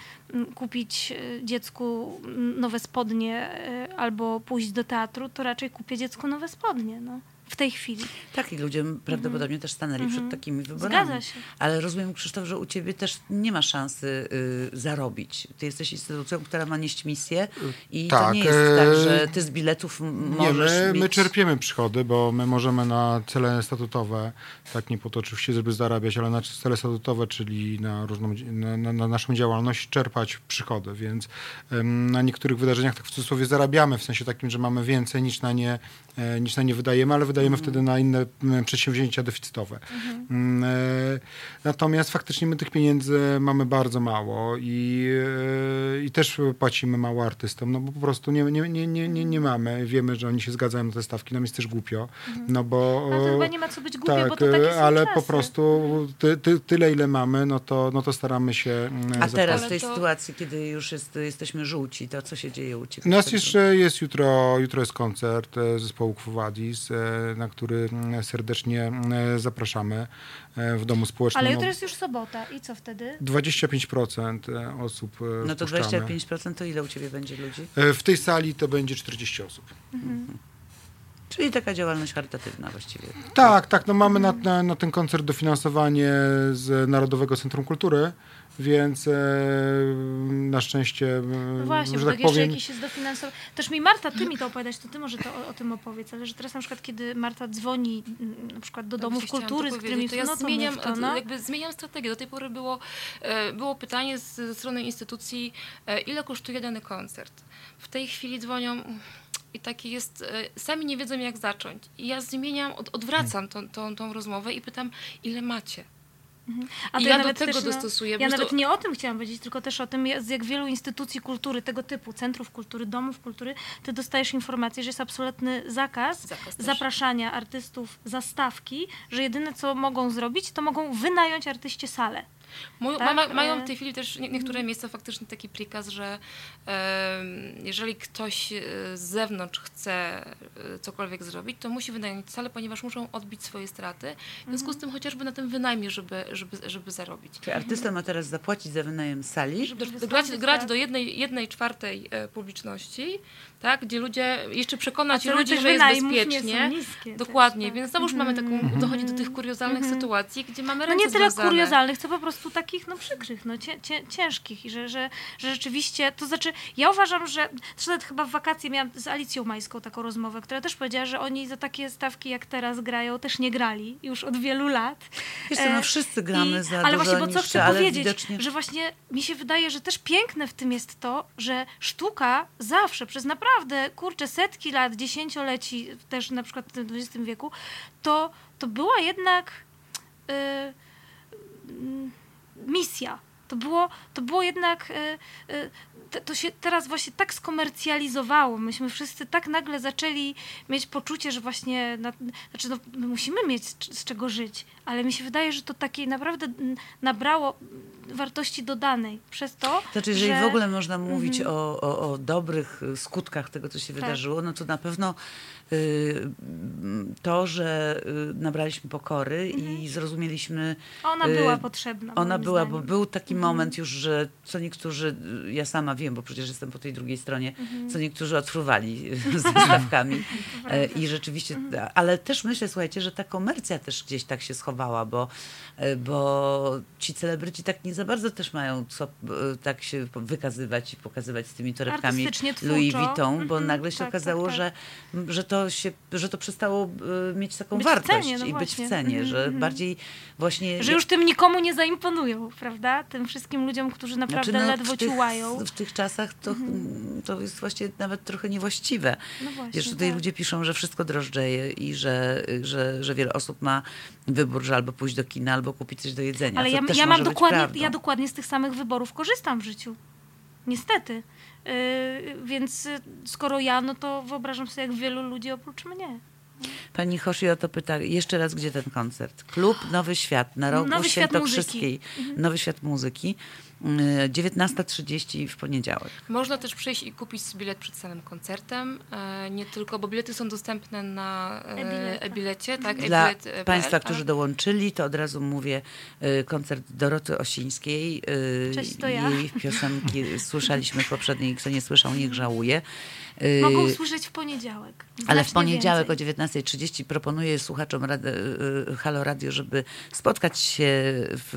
kupić y, dziecku nowe spodnie y, albo pójść do teatru, to raczej kupię dziecku nowe spodnie, no. W tej chwili. Tak, i ludzie prawdopodobnie też stanęli przed takimi wyborami. Mhm. Zgadza się. Ale rozumiem, Krzysztof, że u ciebie też nie ma szansy y, zarobić. Ty jesteś instytucją, która ma nieść misję i to tak, nie jest e, tak, że ty z biletów m- Nie, możesz my, mieć... my czerpiemy przychody, bo my możemy na cele statutowe, tak nie po to oczywiście, żeby zarabiać, ale na cele statutowe, czyli na, różną, na, na, na naszą działalność czerpać przychody, więc na niektórych wydarzeniach tak w cudzysłowie zarabiamy, w sensie takim, że mamy więcej niż na nie, niż na nie wydajemy, ale wydajemy wtedy na inne przedsięwzięcia deficytowe. Mm, e, Natomiast faktycznie my tych pieniędzy mamy bardzo mało i, e, i też płacimy mało artystom, no bo po prostu nie, nie, nie, nie, nie, nie mamy. Wiemy, że oni się zgadzają na te stawki, nam jest też głupio, no bo... Ale to chyba nie ma co być głupie, tak, bo to takie ale czasy. po prostu ty, ty, tyle, ile mamy, no to, no to staramy się A zapłacić. teraz w tej to- sytuacji, kiedy już jest, jesteśmy żółci, to co się dzieje u ciebie? U nas jeszcze jest jutro, jutro jest koncert e, zespołu Quo Vadis, e, na który mm, serdecznie e, zapraszamy e, w Domu Społecznym. Ale No, jutro jest już sobota i co wtedy? 25% osób No to wpuszczamy. 25% to ile u ciebie będzie ludzi? W tej sali to będzie 40 osób. Czyli taka działalność charytatywna właściwie. Tak, tak. No mamy na, na, na ten koncert dofinansowanie z Narodowego Centrum Kultury, więc e, na szczęście, e, No właśnie, że bo tak tak jeszcze powiem, jakiś jest dofinansowanie. Też mi Marta, ty mi to opowiadać, to ty może to o, o tym opowiedz, ale że teraz na przykład, kiedy Marta dzwoni mm, na przykład do domów Właśnie chciałam kultury, to z którymi to ja no to zmieniam, to, no. jakby zmieniam strategię. Do tej pory było, e, było pytanie z- ze strony instytucji, e, ile kosztuje dany koncert. W tej chwili dzwonią i taki jest, sami nie wiedzą jak zacząć. I ja zmieniam, od, odwracam tą, tą, tą rozmowę i pytam, ile macie? A I to ja do tego też, no, dostosuję, Ja prostu- nawet nie o tym chciałam powiedzieć, tylko też o tym, jak wielu instytucji kultury tego typu, centrów kultury, domów kultury, ty dostajesz informację, że jest absolutny zakaz, Zakaz zapraszania artystów za stawki, że jedyne co mogą zrobić, to mogą wynająć artyście salę. Mój, Tak, ma, mają e- w tej chwili też nie, niektóre miejsca faktycznie taki prikaz, że em, jeżeli ktoś e, z zewnątrz chce e, cokolwiek zrobić, to musi wynająć salę, ponieważ muszą odbić swoje straty. W związku z tym chociażby na tym wynajmie, żeby, żeby, żeby zarobić. Czy artysta ma teraz zapłacić za wynajem sali? Żeby grać, grać do jednej, jednej czwartej e, publiczności, tak, gdzie ludzie, jeszcze przekonać ludzi, że jest wynajmów nie są bezpiecznie. niskie też, Dokładnie, tak. więc znowuż mamy taką, dochodzi do tych kuriozalnych sytuacji, gdzie mamy No ręce nie tyle związane. kuriozalnych, co po prostu takich no przykrych, no cię, cię, ciężkich i że, że, że rzeczywiście, to znaczy ja uważam, że nawet chyba w wakacje miałam z Alicją Majską taką rozmowę, która też powiedziała, że oni za takie stawki jak teraz grają też nie grali już od wielu lat. Wiesz co, no E, wszyscy gramy I- za Ale dużo właśnie, bo co chcę powiedzieć, widocznie... że właśnie mi się wydaje, że też piękne w tym jest to, że sztuka zawsze, przez naprawdę, kurczę, setki lat, dziesięcioleci, też na przykład w XX wieku, to, to była jednak y, mm, misja. To było, to było jednak, y, y, te- to się teraz właśnie tak skomercjalizowało. Myśmy wszyscy tak nagle zaczęli mieć poczucie, że właśnie, na, znaczy no, my musimy mieć z, czego żyć, ale mi się wydaje, że to takiej naprawdę mm, nabrało wartości dodanej przez to, Znaczy, jeżeli że... w ogóle można mówić o, o, o dobrych y, skutkach tego, co się Tak. wydarzyło, no to na pewno to, że y, nabraliśmy pokory i zrozumieliśmy. Ona y, była potrzebna. Ona była, zdaniem. bo był taki moment już, że co niektórzy, y, ja sama wiem, bo przecież jestem po tej drugiej stronie, co niektórzy odfruwali z stawkami. E, I rzeczywiście, ale też myślę, słuchajcie, że ta komercja też gdzieś tak się schowała, bo, e, bo ci celebryci tak nie za bardzo też mają co e, tak się wykazywać i pokazywać z tymi torebkami Louis. Vuitton, bo Mhm, nagle się tak, okazało, tak, tak. Że, że, to się, że to przestało e, mieć taką Być wartość cenie, no i być właśnie. w cenie, Mhm, że mhm. bardziej właśnie... Że już tym nikomu nie zaimponują, prawda? Tym wszystkim ludziom, którzy naprawdę Znaczy, no, ledwo tych, ciułają. W tych czasach to, to jest właśnie nawet trochę niewłaściwe. No właśnie, Wiesz, tutaj tak. ludzie piszą, że wszystko drożdżeje i że, że, że wiele osób ma wybór, że albo pójść do kina, albo kupić coś do jedzenia. Ale ja, ja mam być dokładnie, ja dokładnie z tych samych wyborów korzystam w życiu. Niestety. Yy, więc y, skoro ja, no to wyobrażam sobie, jak wielu ludzi oprócz mnie. Pani Hoshi o to pyta, jeszcze raz, gdzie ten koncert? Klub Nowy Świat na rogu Nowy Świat Świętokrzyskiej. Nowy Świat Muzyki. Yy, 19.30 w poniedziałek. Można też przyjść i kupić bilet przed samym koncertem. E, nie tylko, bo bilety są dostępne na e, E-bilecie. Tak, Dla e, Państwa, PL, którzy tak. dołączyli, to od razu mówię y, koncert Doroty Osińskiej. y, Cześć, to ja. Jej piosenki słyszeliśmy w poprzedniej, kto nie słyszał, niech żałuje. Y, Mogą usłyszeć w poniedziałek. ale w poniedziałek więcej. o 19.30 proponuję słuchaczom rady, y, Halo Radio, żeby spotkać się w,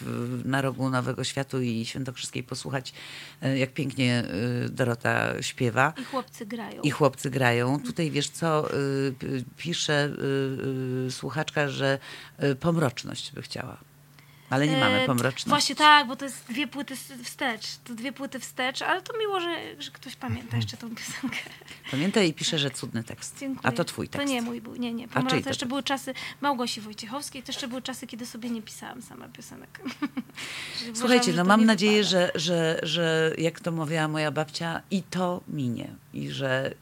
w, na rogu Nowego Światu i Świętokrzyskiej, posłuchać, y, jak pięknie y, Dorota śpiewa. I chłopcy grają. I chłopcy grają. Tutaj wiesz co, p- pisze słuchaczka, że pomroczność by chciała. Ale nie mamy E, pomroczności. Właśnie tak, bo to jest dwie płyty wstecz. To dwie płyty wstecz, ale to miło, że, że ktoś pamięta jeszcze tą piosenkę. Pamiętaj i pisze, że cudny tekst. Dziękuję. A to twój tekst. To nie mój był, nie, nie. to jeszcze były czasy Małgosi Wojciechowskiej, to jeszcze były czasy, kiedy sobie nie pisałam sama piosenek. Słuchajcie, no mam nadzieję, wypada. że, że, że jak to mówiła moja babcia, i to minie. I że y,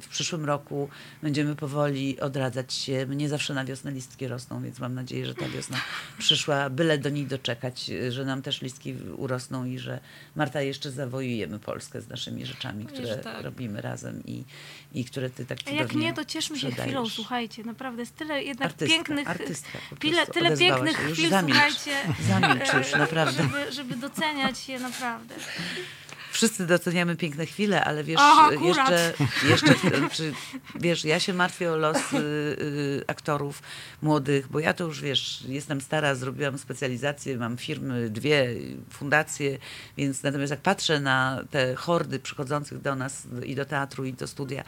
w przyszłym roku będziemy powoli odradzać się. Mnie zawsze na wiosnę listki rosną, więc mam nadzieję, że ta wiosna przyszła, byle do nich doczekać, y, że nam też listki urosną i że Marta jeszcze zawojujemy Polskę z naszymi rzeczami, które tak. robimy razem i, i które ty tak A cudownie jak nie, to cieszmy się sprzedajesz. chwilą, słuchajcie, naprawdę jest tyle jednak Artystka, pięknych, artystka po tyle, pięknych chwil, zamilcz. słuchajcie, Zamilcz już, naprawdę. Żeby, żeby doceniać je naprawdę. Wszyscy doceniamy piękne chwile, ale wiesz, Aha, jeszcze, jeszcze czy, wiesz, ja się martwię o los y, y, aktorów młodych, bo ja to już, wiesz, jestem stara, zrobiłam specjalizację, mam firmy, dwie, fundacje, więc natomiast jak patrzę na te hordy przychodzących do nas i do teatru, i do studia,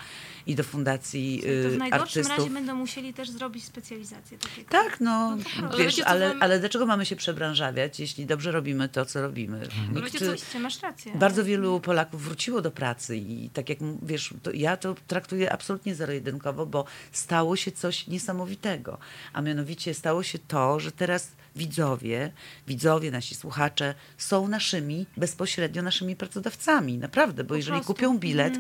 i do fundacji To w y, najgorszym artystów. razie będą musieli też zrobić specjalizację takiego. Tak, no, Ale wiesz, wiecie, co ale, wam- ale dlaczego mamy się przebranżawiać, jeśli dobrze robimy to, co robimy? Oczywiście, masz rację. bardzo wielu Polaków wróciło do pracy i tak jak wiesz, to ja to traktuję absolutnie zero-jedynkowo, bo stało się coś niesamowitego. A mianowicie stało się to, że teraz widzowie, widzowie, nasi słuchacze są naszymi, bezpośrednio naszymi pracodawcami. Naprawdę, bo Po jeżeli prostu. kupią bilet,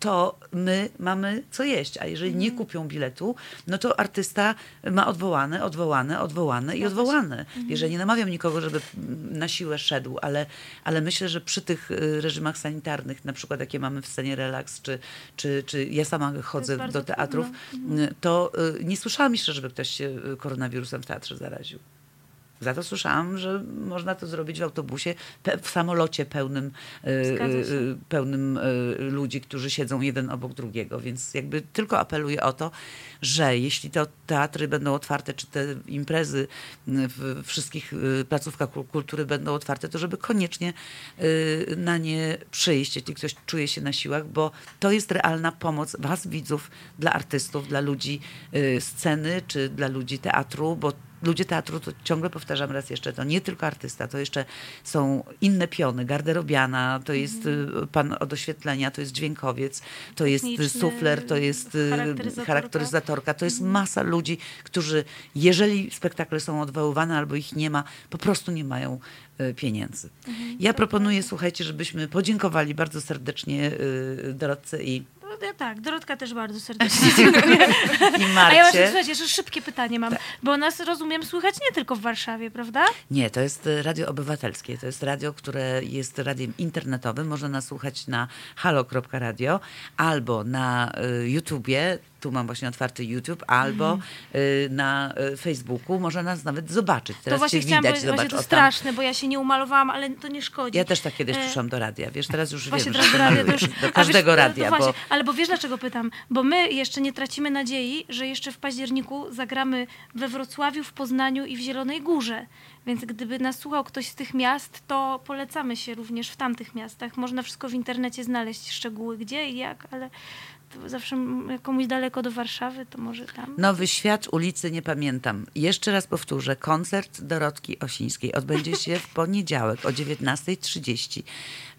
to my mamy co jeść, a jeżeli nie kupią biletu, no to artysta ma odwołane, odwołane, odwołane i odwołane. Jeżeli nie namawiam nikogo, żeby mm, na siłę szedł, ale, ale myślę, że przy tych y, reżimach sanitarnych, na przykład jakie mamy w scenie relaks, czy, czy, czy ja sama chodzę do teatrów, y, to y, nie słyszałam jeszcze, żeby ktoś się koronawirusem w teatrze zaraził. Za to słyszałam, że można to zrobić w autobusie, w samolocie pełnym, y, y, pełnym y, ludzi, którzy siedzą jeden obok drugiego. Więc jakby tylko apeluję o to, że jeśli to teatry będą otwarte, czy te imprezy w wszystkich placówkach kul- kultury będą otwarte, to żeby koniecznie na nie przyjść, jeśli ktoś czuje się na siłach, bo to jest realna pomoc was, widzów, dla artystów, dla ludzi sceny, czy dla ludzi teatru, bo ludzie teatru, to ciągle powtarzam raz jeszcze, to nie tylko artysta, to jeszcze są inne piony, garderobiana, to jest y, pan od oświetlenia, to jest dźwiękowiec, to jest y, sufler, to jest y, charakteryzatorka. charakteryzatorka, to jest masa ludzi, którzy jeżeli spektakle są odwoływane albo ich nie ma, po prostu nie mają pieniędzy. Ja proponuję, słuchajcie, żebyśmy podziękowali bardzo serdecznie y, Dorotce i ja tak, Dorotka też bardzo serdecznie dziękuję. I A ja Marcie. właśnie, słuchajcie, jeszcze szybkie pytanie mam, bo nas, rozumiem, słychać nie tylko w Warszawie, prawda? Nie, to jest e, radio obywatelskie. To jest radio, które jest radiem internetowym. Można nas słuchać na halo.radio albo na y, YouTubie. Tu mam właśnie otwarty YouTube, albo y, na y, Facebooku. Można nas nawet zobaczyć. Teraz to właśnie się chciałam widać, właśnie zobacz, to straszne, bo ja się nie umalowałam, ale to nie szkodzi. Ja też tak kiedyś E, do radia. Wiesz, teraz już Właśnie wiem, do radia już... do każdego wiesz, radia, bo właśnie, Ale bo wiesz dlaczego pytam? Bo my jeszcze nie tracimy nadziei, że jeszcze w październiku zagramy we Wrocławiu, w Poznaniu i w Zielonej Górze. Więc gdyby nas słuchał ktoś z tych miast, to polecamy się również w tamtych miastach. Można wszystko w internecie znaleźć, szczegóły gdzie i jak, ale zawsze komuś daleko do Warszawy, to może tam. Nowy Świat, ulicy nie pamiętam. Jeszcze raz powtórzę, koncert Dorotki Osińskiej odbędzie się w poniedziałek o 19.30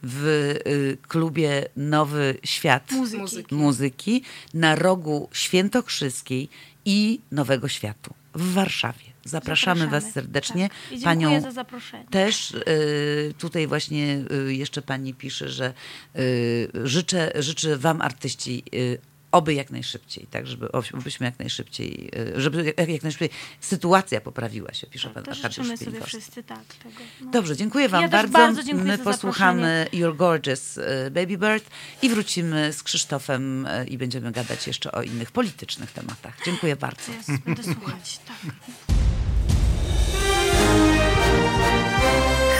w y, klubie Nowy Świat Muzyki. Muzyki. muzyki na rogu Świętokrzyskiej i Nowego Światu w Warszawie. Zapraszamy, Was serdecznie. Tak. Panią za zaproszenie. też y, tutaj właśnie y, jeszcze pani pisze, że y, życzę, życzę wam artyści y, oby jak najszybciej, tak, żeby obyśmy jak najszybciej, y, żeby jak, jak najszybciej sytuacja poprawiła się, pisze pan To Arkadiusz życzymy sobie wszyscy tak tego. No. Dobrze, dziękuję wam Ja bardzo. bardzo dziękuję My posłuchamy You're Gorgeous y, Baby Bird i wrócimy z Krzysztofem i będziemy gadać jeszcze o innych politycznych tematach. Dziękuję bardzo. Ja będę słuchać, tak.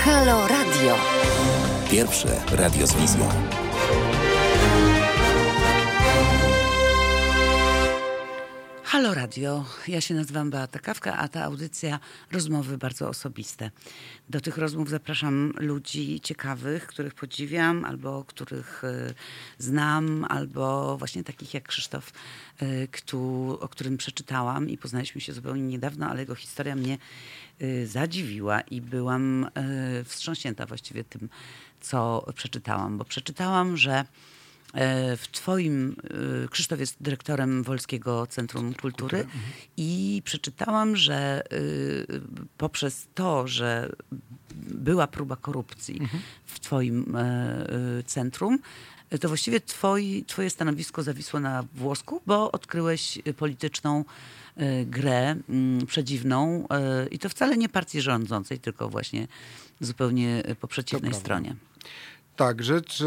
Halo Radio. Pierwsze radio z wizją. Halo Radio, ja się nazywam Beata Kawka, a ta audycja rozmowy bardzo osobiste. Do tych rozmów zapraszam ludzi ciekawych, których podziwiam, albo których y, znam, albo właśnie takich jak Krzysztof, któ- o którym przeczytałam i poznaliśmy się zupełnie niedawno, ale jego historia mnie y, zadziwiła i byłam wstrząśnięta właściwie tym, co przeczytałam, bo przeczytałam, że E, W Twoim, e, Krzysztof jest dyrektorem Wolskiego Centrum Kultury i przeczytałam, że e, poprzez to, że była próba korupcji w Twoim e, e, centrum, e, to właściwie twoi, Twoje stanowisko zawisło na włosku, bo odkryłeś e, polityczną e, grę mm, przedziwną e, i to wcale nie partii rządzącej, tylko właśnie zupełnie e, po przeciwnej stronie. Tak, rzecz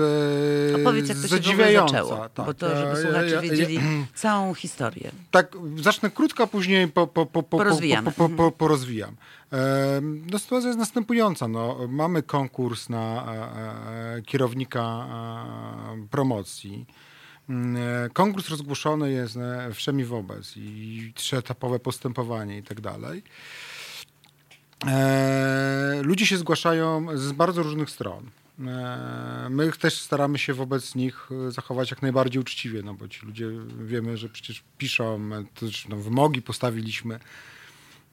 e, Opowiedz, jak to się zaczęło, tak. bo to, żeby Ja- słuchacze ja- ja- wiedzieli całą historię. Tak, zacznę krótko, a później po, po, po, po, Porozwijamy. Po, po, po, porozwijam. E, No, sytuacja jest następująca. No, mamy konkurs na e, e, kierownika e, promocji. Mm, e, Konkurs rozgłoszony jest wszemi wobec i trzyetapowe postępowanie i tak dalej. Ludzie się zgłaszają z bardzo różnych stron. E, my też staramy się wobec nich e, zachować jak najbardziej uczciwie, no bo ci ludzie wiemy, że przecież piszą, e, też no, wymogi postawiliśmy.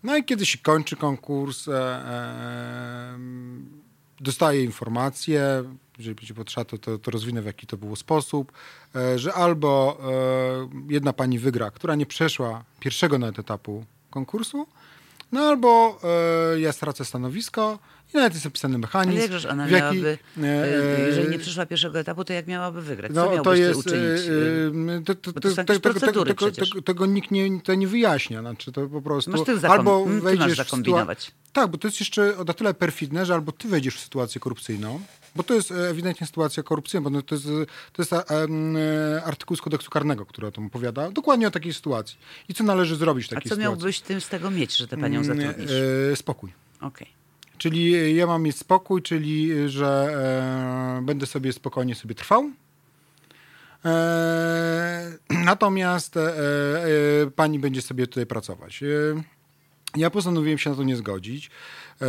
No i kiedy się kończy konkurs, e, e, dostaję informację, jeżeli będzie potrzeba, to, to, to rozwinę w jaki to był sposób, e, że albo jedna pani wygra, która nie przeszła pierwszego nawet etapu konkursu, no albo ja stracę stanowisko i nawet jest opisany mechanizm. Ale jakżeż ona w jaki, miałaby, e, e, jeżeli nie przyszła pierwszego etapu, to jak miałaby wygrać? Co no, to jest. uczynić? e, e, to, to, to są to, jakieś tego, tego, procedury tego, przecież. tego, tego nikt nie, to nie wyjaśnia. Znaczy, to po prostu. Masz ty albo wejdziesz w Tak, bo to jest jeszcze na tyle perfidne, że albo ty wejdziesz w sytuację korupcyjną, bo to jest e, ewidentnie sytuacja korupcyjna, bo no to jest, to jest e, e, artykuł z kodeksu karnego, który o tym opowiada. Dokładnie o takiej sytuacji. I co należy zrobić w A takiej co sytuacji? miałbyś tym z tego mieć, że tę panią Mm, zatrudnisz? e, spokój. Okej. Czyli ja mam mieć spokój, czyli że e, będę sobie spokojnie sobie trwał. E, natomiast e, e, pani będzie sobie tutaj pracować. E, ja postanowiłem się na to nie zgodzić. E,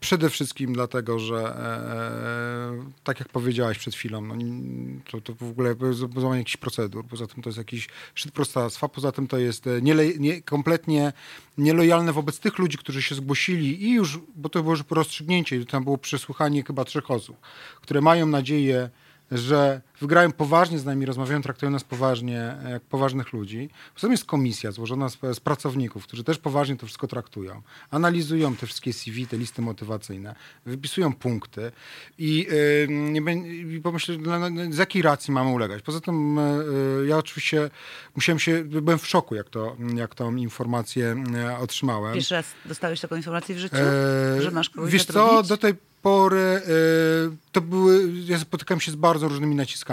przede wszystkim dlatego, że e, tak jak powiedziałaś przed chwilą, no, to, to w ogóle złamanie jakichś procedur, poza tym to jest jakiś szczyt prostactwa, poza tym to jest e, niele, nie, kompletnie nielojalne wobec tych ludzi, którzy się zgłosili i już, bo to było już rozstrzygnięcie, tam było przesłuchanie chyba trzech osób, które mają nadzieję że wygrają poważnie z nami, rozmawiają, traktują nas poważnie, e, jak poważnych ludzi. Poza jest komisja złożona z, z, pracowników, którzy też poważnie to wszystko traktują. Analizują te wszystkie CV, te listy motywacyjne, wypisują punkty i, yy, pomyślę, z jakiej racji mamy ulegać. Poza tym yy, ja oczywiście musiałem się, byłem w szoku, jak, to, jak tą informację yy, otrzymałem. Pierwszy raz dostałeś taką informację w życiu, e, że masz kogoś Wiesz co, do tej pory to były, ja spotykałem się z bardzo różnymi naciskami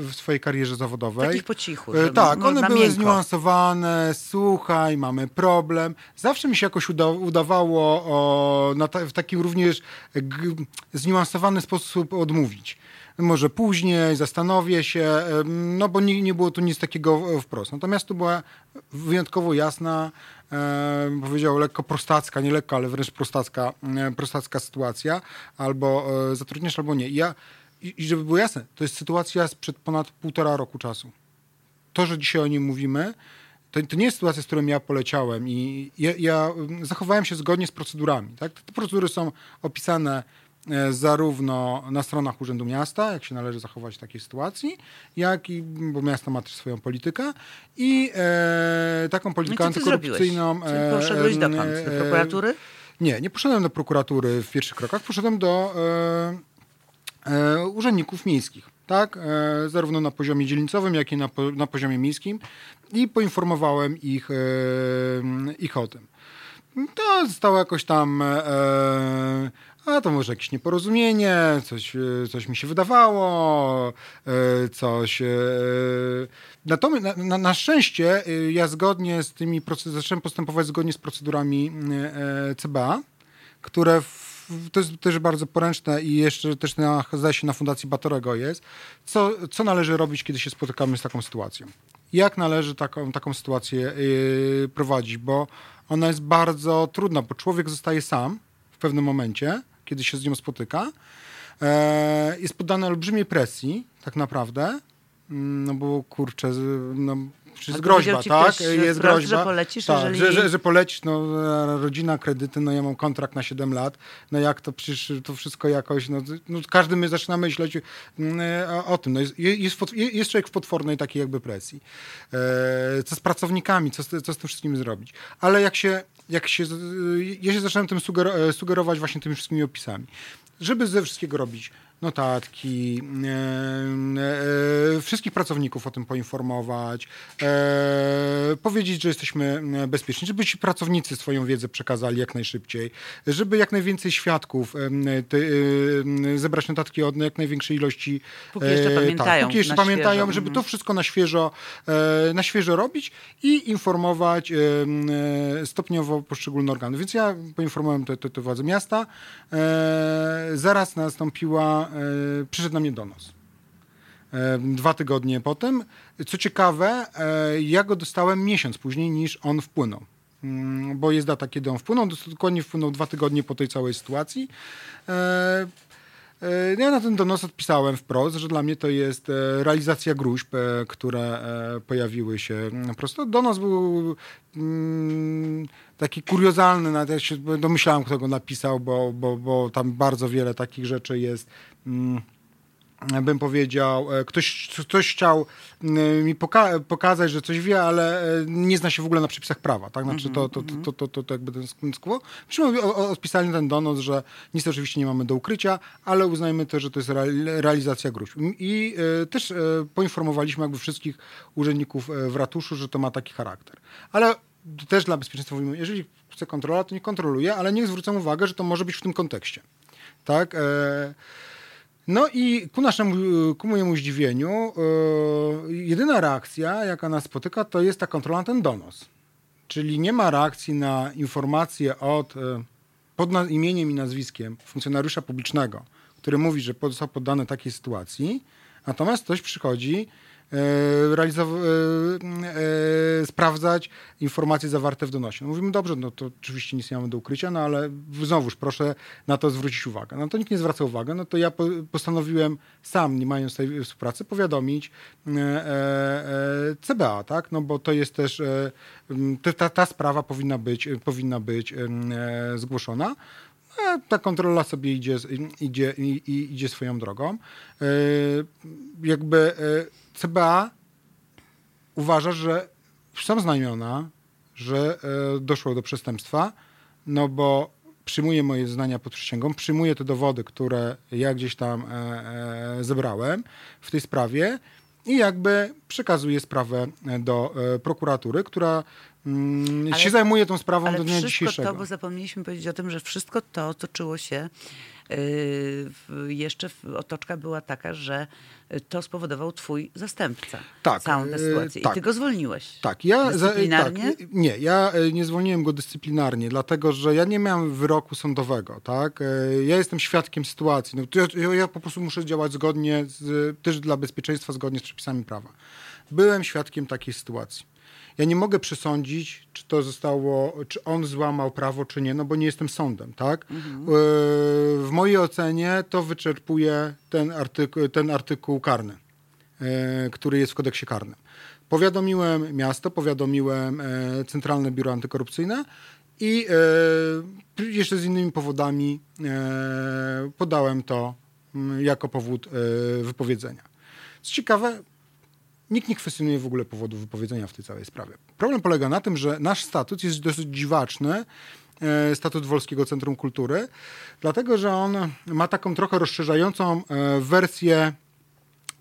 w swojej karierze zawodowej. Takich po cichu. Tak, no, one były miękko. zniuansowane, słuchaj, mamy problem. Zawsze mi się jakoś uda udawało o, ta, w taki również zniuansowany sposób odmówić może później, zastanowię się, no bo nie, nie było tu nic takiego wprost. Natomiast tu była wyjątkowo jasna, e, powiedział lekko prostacka, nie lekko, ale wręcz prostacka, e, prostacka sytuacja, albo e, zatrudniasz, albo nie. I, ja, i, I żeby było jasne, to jest sytuacja sprzed ponad półtora roku czasu. To, że dzisiaj o nim mówimy, to, to, nie jest sytuacja, z którą ja poleciałem i ja, ja zachowałem się zgodnie z procedurami. Tak? Te procedury są opisane E, zarówno na stronach Urzędu Miasta, jak się należy zachować w takiej sytuacji, jak i, bo miasto ma też swoją politykę i e, taką politykę no antykorupcyjną. E, poszedłeś dokąd? Do e, prokuratury? Nie, nie poszedłem do prokuratury w pierwszych krokach, poszedłem do e, urzędników miejskich. Tak, zarówno na poziomie dzielnicowym, jak i na, na poziomie miejskim i poinformowałem ich, ich o tym. To zostało jakoś tam a to może jakieś nieporozumienie, coś, e, coś mi się wydawało, e, coś. E, natomiast na, na, na szczęście ja zgodnie z tymi zacząłem postępować zgodnie z procedurami CBA, które w, to jest też bardzo poręczne i jeszcze też na, zdaje się na Fundacji Batorego jest, co, co należy robić, kiedy się spotykamy z taką sytuacją. Jak należy taką, taką sytuację prowadzić, bo ona jest bardzo trudna, bo człowiek zostaje sam w pewnym momencie, kiedy się z nią spotyka. E, jest poddany olbrzymiej presji, tak naprawdę, mm, no bo kurczę, no, jest groźba, tak? jest groźba. Że polecisz, tak, jeżeli... że, że, że polecisz, no rodzina, kredyty, no ja mam kontrakt na 7 lat, no jak to przecież to wszystko jakoś, no, no każdy my zaczyna myśleć mm, o, o tym. No jest, jest, jest człowiek w potwornej takiej jakby presji. E, co z pracownikami, co, co z tym wszystkim zrobić. Ale jak się jak się, ja się zacząłem tym e, sugerować właśnie tymi wszystkimi opisami. Żeby ze wszystkiego robić notatki, e, wszystkich pracowników o tym poinformować, e, powiedzieć, że jesteśmy e, bezpieczni, żeby ci pracownicy swoją wiedzę przekazali jak najszybciej, żeby jak najwięcej świadków, zebrać notatki od jak największej ilości. Póki jeszcze tak, pamiętają. Tak, póki jeszcze pamiętają, żeby to mhm. wszystko na świeżo, na świeżo robić i informować stopniowo poszczególne organy. Więc ja poinformowałem te, te, te władze miasta. Zaraz nastąpiła przyszedł na mnie donos. E, dwa tygodnie potem. Co ciekawe, e, ja go dostałem miesiąc później niż on wpłynął. Mm, bo jest data, kiedy on wpłynął. Dokładnie wpłynął dwa tygodnie po tej całej sytuacji. Ja na ten donos odpisałem wprost, że dla mnie to jest realizacja gruźb, które pojawiły się. Prosto donos był mm, taki kuriozalny, nawet ja się domyślałem, kto go napisał, bo, bo, bo tam bardzo wiele takich rzeczy jest Mm, bym powiedział, e, ktoś, ktoś chciał mi poka pokazać, że coś wie, ale e, nie zna się w ogóle na przepisach prawa, tak? Znaczy to, to, to, to, to, to jakby ten quo. odpisali ten donos, że nic oczywiście nie mamy do ukrycia, ale uznajmy też, że to jest realizacja gruźb. I e, też poinformowaliśmy jakby wszystkich urzędników w ratuszu, że to ma taki charakter. Ale też dla bezpieczeństwa mówimy, jeżeli chce kontrola, to nie kontroluje, ale niech zwrócą uwagę, że to może być w tym kontekście. Tak? No i ku naszemu, ku mojemu zdziwieniu, yy, jedyna reakcja, jaka nas spotyka, to jest ta kontrola ten donos. Czyli nie ma reakcji na informację od, yy, pod imieniem i nazwiskiem funkcjonariusza publicznego, który mówi, że został poddany takiej sytuacji, natomiast ktoś przychodzi E, e, e, sprawdzać informacje zawarte w donosie. No mówimy, dobrze, no to oczywiście nic nie mamy do ukrycia, no ale znowuż proszę na to zwrócić uwagę. No to nikt nie zwraca uwagi, no to ja postanowiłem sam, nie mając tej współpracy, powiadomić CBA, tak, no bo to jest też, ta, ta sprawa powinna być, powinna być zgłoszona. a ta kontrola sobie idzie, idzie, idzie swoją drogą. Jakby CBA uważa, że są znamiona, że e, doszło do przestępstwa, no bo przyjmuje moje znania pod przysięgą, przyjmuje te dowody, które ja gdzieś tam e, e, zebrałem w tej sprawie i jakby przekazuje sprawę e, do e, prokuratury, która mm, Ale- się zajmuje tą sprawą do dnia wszystko dzisiejszego. to, bo zapomnieliśmy powiedzieć o tym, że wszystko to toczyło się, jeszcze w- otoczka była taka, że y, to spowodował twój zastępca. Tak, Całą tę yy, sytuację. I tak. ty go zwolniłeś. Tak, ja za- Dyscyplinarnie? tak, nie, ja nie zwolniłem go dyscyplinarnie, dlatego że ja nie miałem wyroku sądowego, tak? Ja jestem świadkiem sytuacji. No, ja- ja po prostu muszę działać zgodnie, z, też dla bezpieczeństwa, zgodnie z przepisami prawa. Byłem świadkiem takiej sytuacji. Ja nie mogę przesądzić, czy to zostało, czy on złamał prawo, czy nie, no bo nie jestem sądem, tak? E, W mojej ocenie to wyczerpuje ten artykuł, ten artykuł karny e, który jest w kodeksie karnym. Powiadomiłem miasto, powiadomiłem e, Centralne Biuro Antykorupcyjne i jeszcze z innymi powodami podałem to mm, jako powód wypowiedzenia. Co ciekawe, nikt nie kwestionuje w ogóle powodu wypowiedzenia w tej całej sprawie. Problem polega na tym, że nasz statut jest dosyć dziwaczny, e, statut Wolskiego Centrum Kultury, dlatego że on ma taką trochę rozszerzającą e, wersję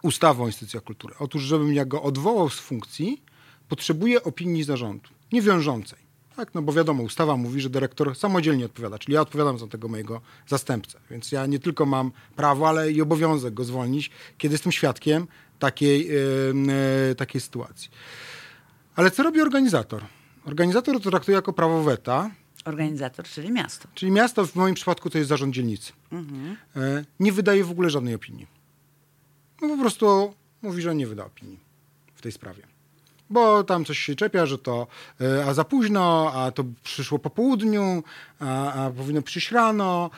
ustawy o instytucjach kultury. Otóż, żebym ja go odwołał z funkcji, potrzebuję opinii zarządu, niewiążącej. Tak, no bo wiadomo, ustawa mówi, że dyrektor samodzielnie odpowiada, czyli ja odpowiadam za tego mojego zastępcę. Więc ja nie tylko mam prawo, ale i obowiązek go zwolnić, kiedy jestem świadkiem takiej, yy, takiej sytuacji. Ale co robi organizator? Organizator to traktuje jako prawo weta, Organizator, czyli miasto. czyli miasto w moim przypadku to jest zarząd dzielnicy. E, Nie wydaje w ogóle żadnej opinii. No po prostu mówi, że nie wyda opinii w tej sprawie. Bo tam coś się czepia, że to e, a za późno, a to przyszło po południu, a, a powinno przyjść rano.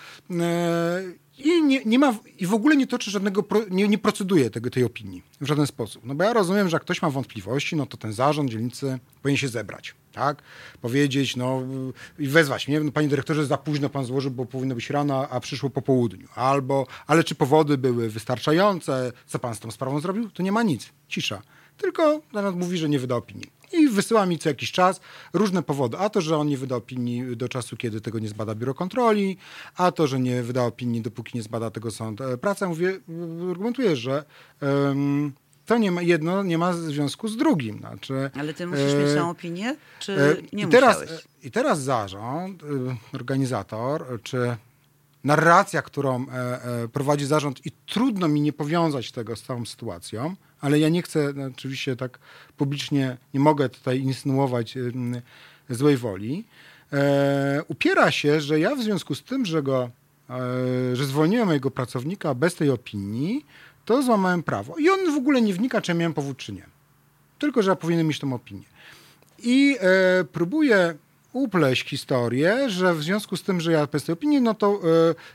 I, nie, nie ma, I w ogóle nie toczy żadnego, pro, nie, nie proceduje tego, tej opinii w żaden sposób. No bo ja rozumiem, że jak ktoś ma wątpliwości, no to ten zarząd dzielnicy powinien się zebrać, tak? Powiedzieć, no i wezwać mnie, no, panie dyrektorze, za późno pan złożył, bo powinno być rano, a przyszło po południu. Albo, ale czy powody były wystarczające, co pan z tą sprawą zrobił? To nie ma nic, cisza. Tylko nawet mówi, że nie wyda opinii. I wysyła mi co jakiś czas różne powody. A to, że on nie wyda opinii do czasu, kiedy tego nie zbada biuro kontroli, a to, że nie wyda opinii, dopóki nie zbada tego sąd e, pracy. Ja Mówię, argumentuję, że em, to nie ma, jedno nie ma związku z drugim. Znaczy, Ale ty musisz e, mieć tą opinię, czy E, nie I teraz, musiałeś? e, I teraz zarząd, e, organizator, e, czy narracja, którą e, e, prowadzi zarząd i trudno mi nie powiązać tego z całą sytuacją, ale ja nie chcę, no, oczywiście tak publicznie nie mogę tutaj insynuować złej woli, e, upiera się, że ja w związku z tym, że go, e, że zwolniłem mojego pracownika bez tej opinii, to złamałem prawo. I on w ogóle nie wnika, czy ja miałem powód, czy nie. Tylko, że ja powinienem mieć tą opinię. I e, próbuję upleść historię, że w związku z tym, że ja bez tej opinii, no to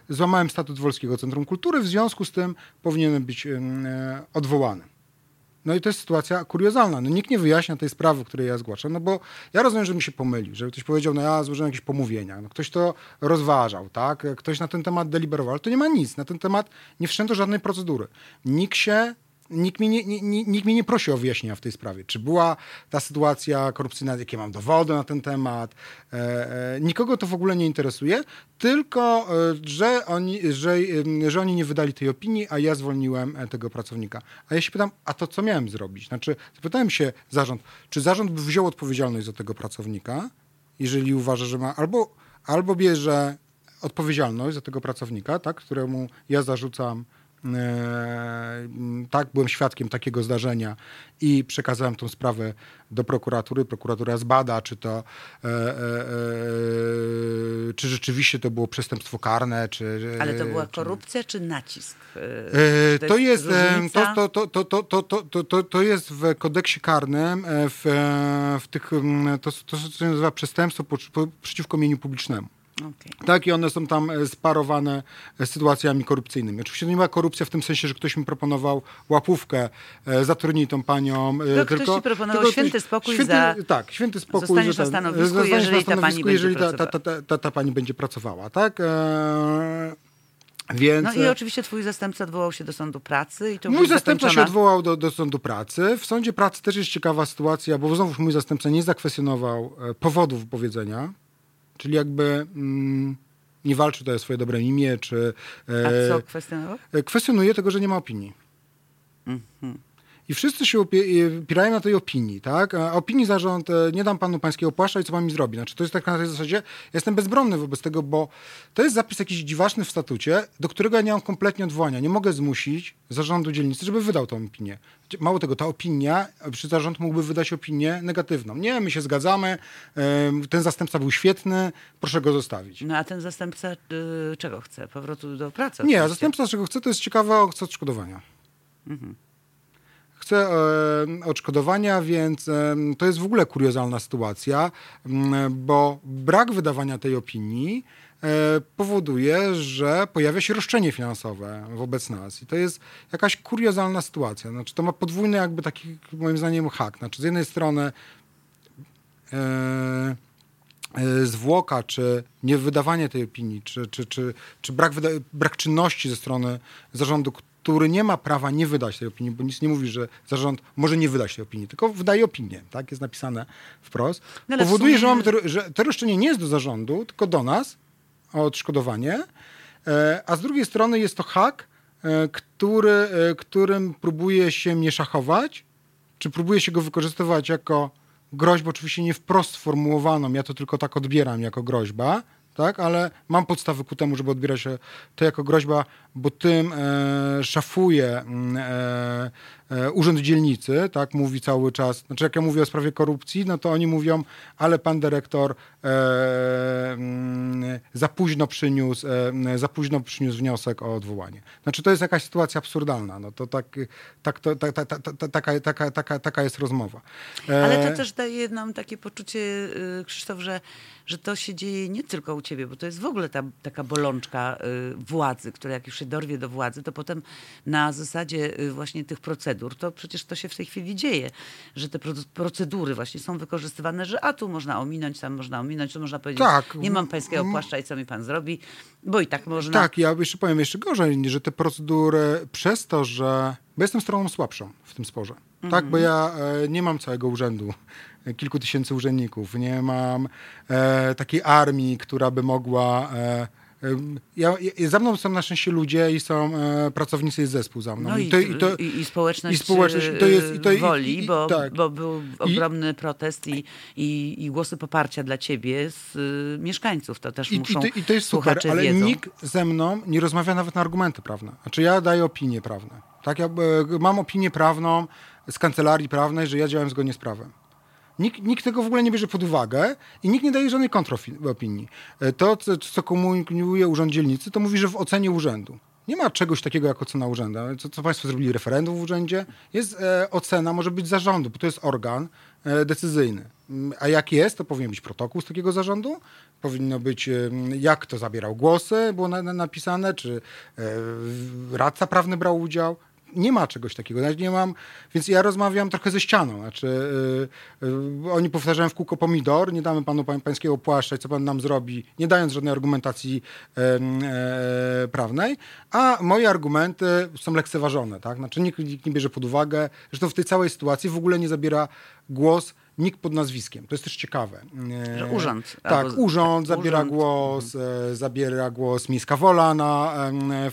e, złamałem statut Wolskiego Centrum Kultury, w związku z tym powinienem być e, odwołany. No i to jest sytuacja kuriozalna. No nikt nie wyjaśnia tej sprawy, której ja zgłaszam, no bo ja rozumiem, że mi się pomylił, że ktoś powiedział, no ja złożyłem jakieś pomówienia, no ktoś to rozważał, tak? Ktoś na ten temat deliberował, ale to nie ma nic. Na ten temat nie wszczęto żadnej procedury. Nikt się Nikt nie, nie, nikt mnie nie prosi o wyjaśnienia w tej sprawie. Czy była ta sytuacja korupcyjna, jakie mam dowody na ten temat. E, e, nikogo to w ogóle nie interesuje, tylko e, że, oni, że, że oni nie wydali tej opinii, a ja zwolniłem e, tego pracownika. A ja się pytam, a to co miałem zrobić? Znaczy, zapytałem się zarząd, czy zarząd by wziął odpowiedzialność za tego pracownika, jeżeli uważa, że ma, albo, albo bierze odpowiedzialność za tego pracownika, tak, któremu ja zarzucam E, tak, byłem świadkiem takiego zdarzenia i przekazałem tą sprawę do prokuratury. Prokuratura zbada, czy to e, e, e czy rzeczywiście to było przestępstwo karne, czy... E, Ale to była korupcja, czy, nacisk? to, jest, to, to, to, to, to, to, to jest w kodeksie karnym, w, w tych, mm, to, to się nazywa przestępstwo po, po, przeciwko mieniu publicznemu. Okej. Tak, i one są tam e, sparowane e, z sytuacjami korupcyjnymi. Oczywiście to nie ma korupcja w tym sensie, że ktoś mi proponował łapówkę, e, zatrudnij tą panią. e, No, ktoś tylko, ci proponował tylko święty ktoś- spokój święty, za- Tak, święty spokój. Zostaniesz na ten- stanowisku, zostaniesz jeżeli na ta pani stanowisku, będzie jeżeli ta, ta, pracowała. ta, pani będzie pracowała, tak? E, więc... No i oczywiście twój zastępca odwołał się do sądu pracy i to Mój zastępca się odwołał do, do sądu pracy. W sądzie pracy też jest ciekawa sytuacja, bo znowuż mój zastępca nie zakwestionował e, powodu wypowiedzenia, czyli jakby mm, nie walczy tutaj o swoje dobre imię, czy e, A co kwestionował? e, kwestionuje tego, że nie ma opinii. I wszyscy się e, opierają na tej opinii, tak? A opinii zarząd, e, nie dam panu pańskiego płaszcza i co pan mi zrobi. Znaczy, to jest tak na tej zasadzie, ja jestem bezbronny wobec tego, bo to jest zapis jakiś dziwaczny w statucie, do którego ja nie mam kompletnie odwołania. Nie mogę zmusić zarządu dzielnicy, żeby wydał tą opinię. Mało tego, ta opinia, przy zarząd mógłby wydać opinię negatywną. Nie, my się zgadzamy, ten zastępca był świetny, proszę go zostawić. No a ten zastępca y, czego chce? Powrotu do pracy? Nie, oczywiście. a zastępca czego chce, to jest ciekawe, chce odszkodowania. Chce odszkodowania, więc e, to jest w ogóle kuriozalna sytuacja, bo brak wydawania tej opinii e, powoduje, że pojawia się roszczenie finansowe wobec nas. I to jest jakaś kuriozalna sytuacja. Znaczy, to ma podwójny jakby taki, moim zdaniem, hak. Znaczy, z jednej strony e, zwłoka, czy niewydawanie tej opinii, czy, czy, czy, czy brak, brak czynności ze strony zarządu, który nie ma prawa nie wydać tej opinii, bo nic nie mówi, że zarząd może nie wydać tej opinii, tylko wydaje opinię, tak? Jest napisane wprost, No powoduje, sumie- że, mamy to, że to roszczenie nie jest do zarządu, tylko do nas o odszkodowanie, e, a z drugiej strony jest to hak, e, który, e, którym próbuje się mnie szachować, czy próbuje się go wykorzystywać jako groźbę, oczywiście nie wprost sformułowaną, ja to tylko tak odbieram jako groźba, tak, ale mam podstawy ku temu, żeby odbierać e, to jako groźba, bo tym e, szafuje mm, e, e, Urząd Dzielnicy, tak, mówi cały czas, znaczy jak ja mówię o sprawie korupcji, no to oni mówią, ale pan dyrektor e, mm, za późno przyniósł, e, za późno przyniósł wniosek o odwołanie. Znaczy to jest jakaś sytuacja absurdalna, no to tak, tak, to, ta, ta, ta, ta, taka, taka, taka, taka jest rozmowa. Ale to też daje nam takie poczucie, y, Krzysztof, że, że to się dzieje nie tylko u ciebie, bo to jest w ogóle ta, taka bolączka y, władzy, która jak już się dorwie do władzy, to potem na zasadzie y, właśnie tych procedur, to przecież to się w tej chwili dzieje, że te pro- procedury właśnie są wykorzystywane, że a tu można ominąć, tam można ominąć, tu można powiedzieć, Tak. nie mam pańskiego płaszcza i co mi pan zrobi, bo i tak można. Tak, ja jeszcze powiem jeszcze gorzej, że te procedury przez to, że. Bo jestem stroną słabszą w tym sporze. Tak, bo ja e, nie mam całego urzędu, e, kilku tysięcy urzędników, nie mam e, takiej armii, która by mogła. E, ja, ja, za mną są na szczęście ludzie i są e, pracownicy, jest zespół za mną. No i, to, i, to, i, i społeczność, i społeczność, to jest- i to- i- woli, i- bo, tak. bo był ogromny protest i, i, i głosy poparcia dla ciebie z y, mieszkańców. To też I, i, muszą I to jest super, ale wiedzą. nikt ze mną nie rozmawia nawet na argumenty prawne. Znaczy ja daję opinie prawne. Tak, ja e, mam opinię prawną z kancelarii prawnej, że ja działam zgodnie z prawem. Nikt, nikt tego w ogóle nie bierze pod uwagę i nikt nie daje żadnej kontropinii. E, To, co, co komunikuje urząd dzielnicy, to mówi, że w ocenie urzędu. Nie ma czegoś takiego jak ocena urzędu. Co, co Państwo zrobili referendum w urzędzie? Jest e, ocena, może być zarządu, bo to jest organ e, decyzyjny. Mm, A jak jest, to powinien być protokół z takiego zarządu. Powinno być, e, jak kto zabierał głosy, było na, na, napisane, czy e, radca prawny brał udział. Nie ma czegoś takiego, nawet nie mam, więc ja rozmawiam trochę ze ścianą. Znaczy, y, y, oni powtarzają w kółko pomidor, nie damy panu pań, pańskiego płaszcza co pan nam zrobi, nie dając żadnej argumentacji e, prawnej, a moje argumenty są lekceważone. Tak? Znaczy, nikt, nikt nie bierze pod uwagę, zresztą w tej całej sytuacji w ogóle nie zabiera głos nikt pod nazwiskiem. To jest też ciekawe. E, Że urząd Tak, albo- urząd tak, zabiera urząd. głos, e, zabiera głos Miejska Wola na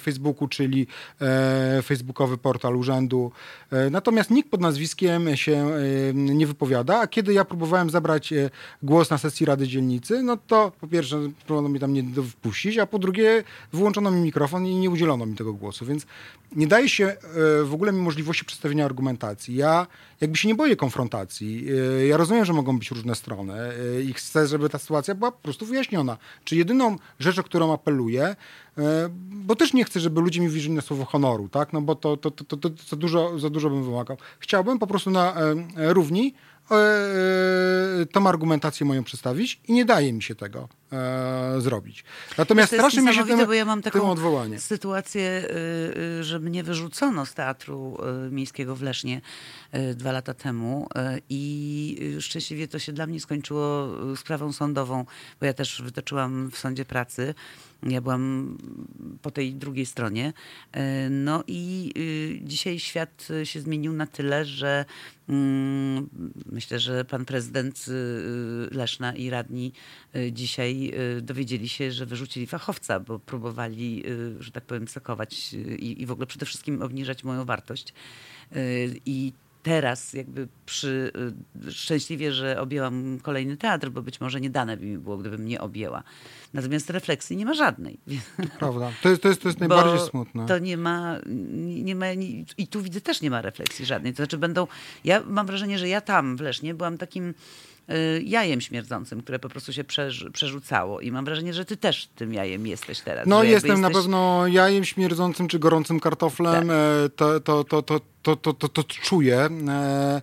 Facebooku, czyli e, facebookowy portal urzędu. Natomiast nikt pod nazwiskiem się nie wypowiada, a kiedy ja próbowałem zabrać głos na sesji Rady Dzielnicy, no to po pierwsze próbowano mi tam nie wpuścić, a po drugie wyłączono mi mikrofon i nie udzielono mi tego głosu, więc nie daje się w ogóle mi możliwości przedstawienia argumentacji. Ja jakby się nie boję konfrontacji. E, Rozumiem, że mogą być różne strony e, i chcę, żeby ta sytuacja była po prostu wyjaśniona. Czy jedyną rzecz, o którą apeluję, e, bo też nie chcę, żeby ludzie mi wierzyli na słowo honoru, tak? No bo to, to, to, to, to za, dużo, za dużo bym wymagał. Chciałbym po prostu na e, e, równi e, tą argumentację moją przedstawić i nie daje mi się tego. E, zrobić. Natomiast To jest strasznie mi się tym, bo ja mam taką odwołanie. sytuację, y, y, że mnie wyrzucono z teatru y, miejskiego w Lesznie y, dwa lata temu y, i szczęśliwie to się dla mnie skończyło y, sprawą sądową, bo ja też wytoczyłam w sądzie pracy. Ja byłam po tej drugiej stronie. No i dzisiaj świat się zmienił na tyle, że mm, myślę, że pan prezydent Leszna i radni dzisiaj y, dowiedzieli się, że wyrzucili fachowca, bo próbowali, y, że tak powiem, sekować y, i, i w ogóle przede wszystkim obniżać moją wartość. I teraz jakby przy, szczęśliwie, że objęłam kolejny teatr, bo być może nie dane by mi było, gdybym nie objęła. Natomiast refleksji nie ma żadnej. Prawda. To jest, to jest, to jest Bo najbardziej smutne. To nie ma, nie ma, i tu widzę też nie ma refleksji żadnej. To znaczy będą, ja mam wrażenie, że ja tam w Lesznie byłam takim jajem śmierdzącym, które po prostu się przerzucało i mam wrażenie, że ty też tym jajem jesteś teraz. No jestem na jesteś- pewno jajem śmierdzącym czy gorącym kartoflem. Tak. e, To, to, to, to, to, to, to, to czuję. e,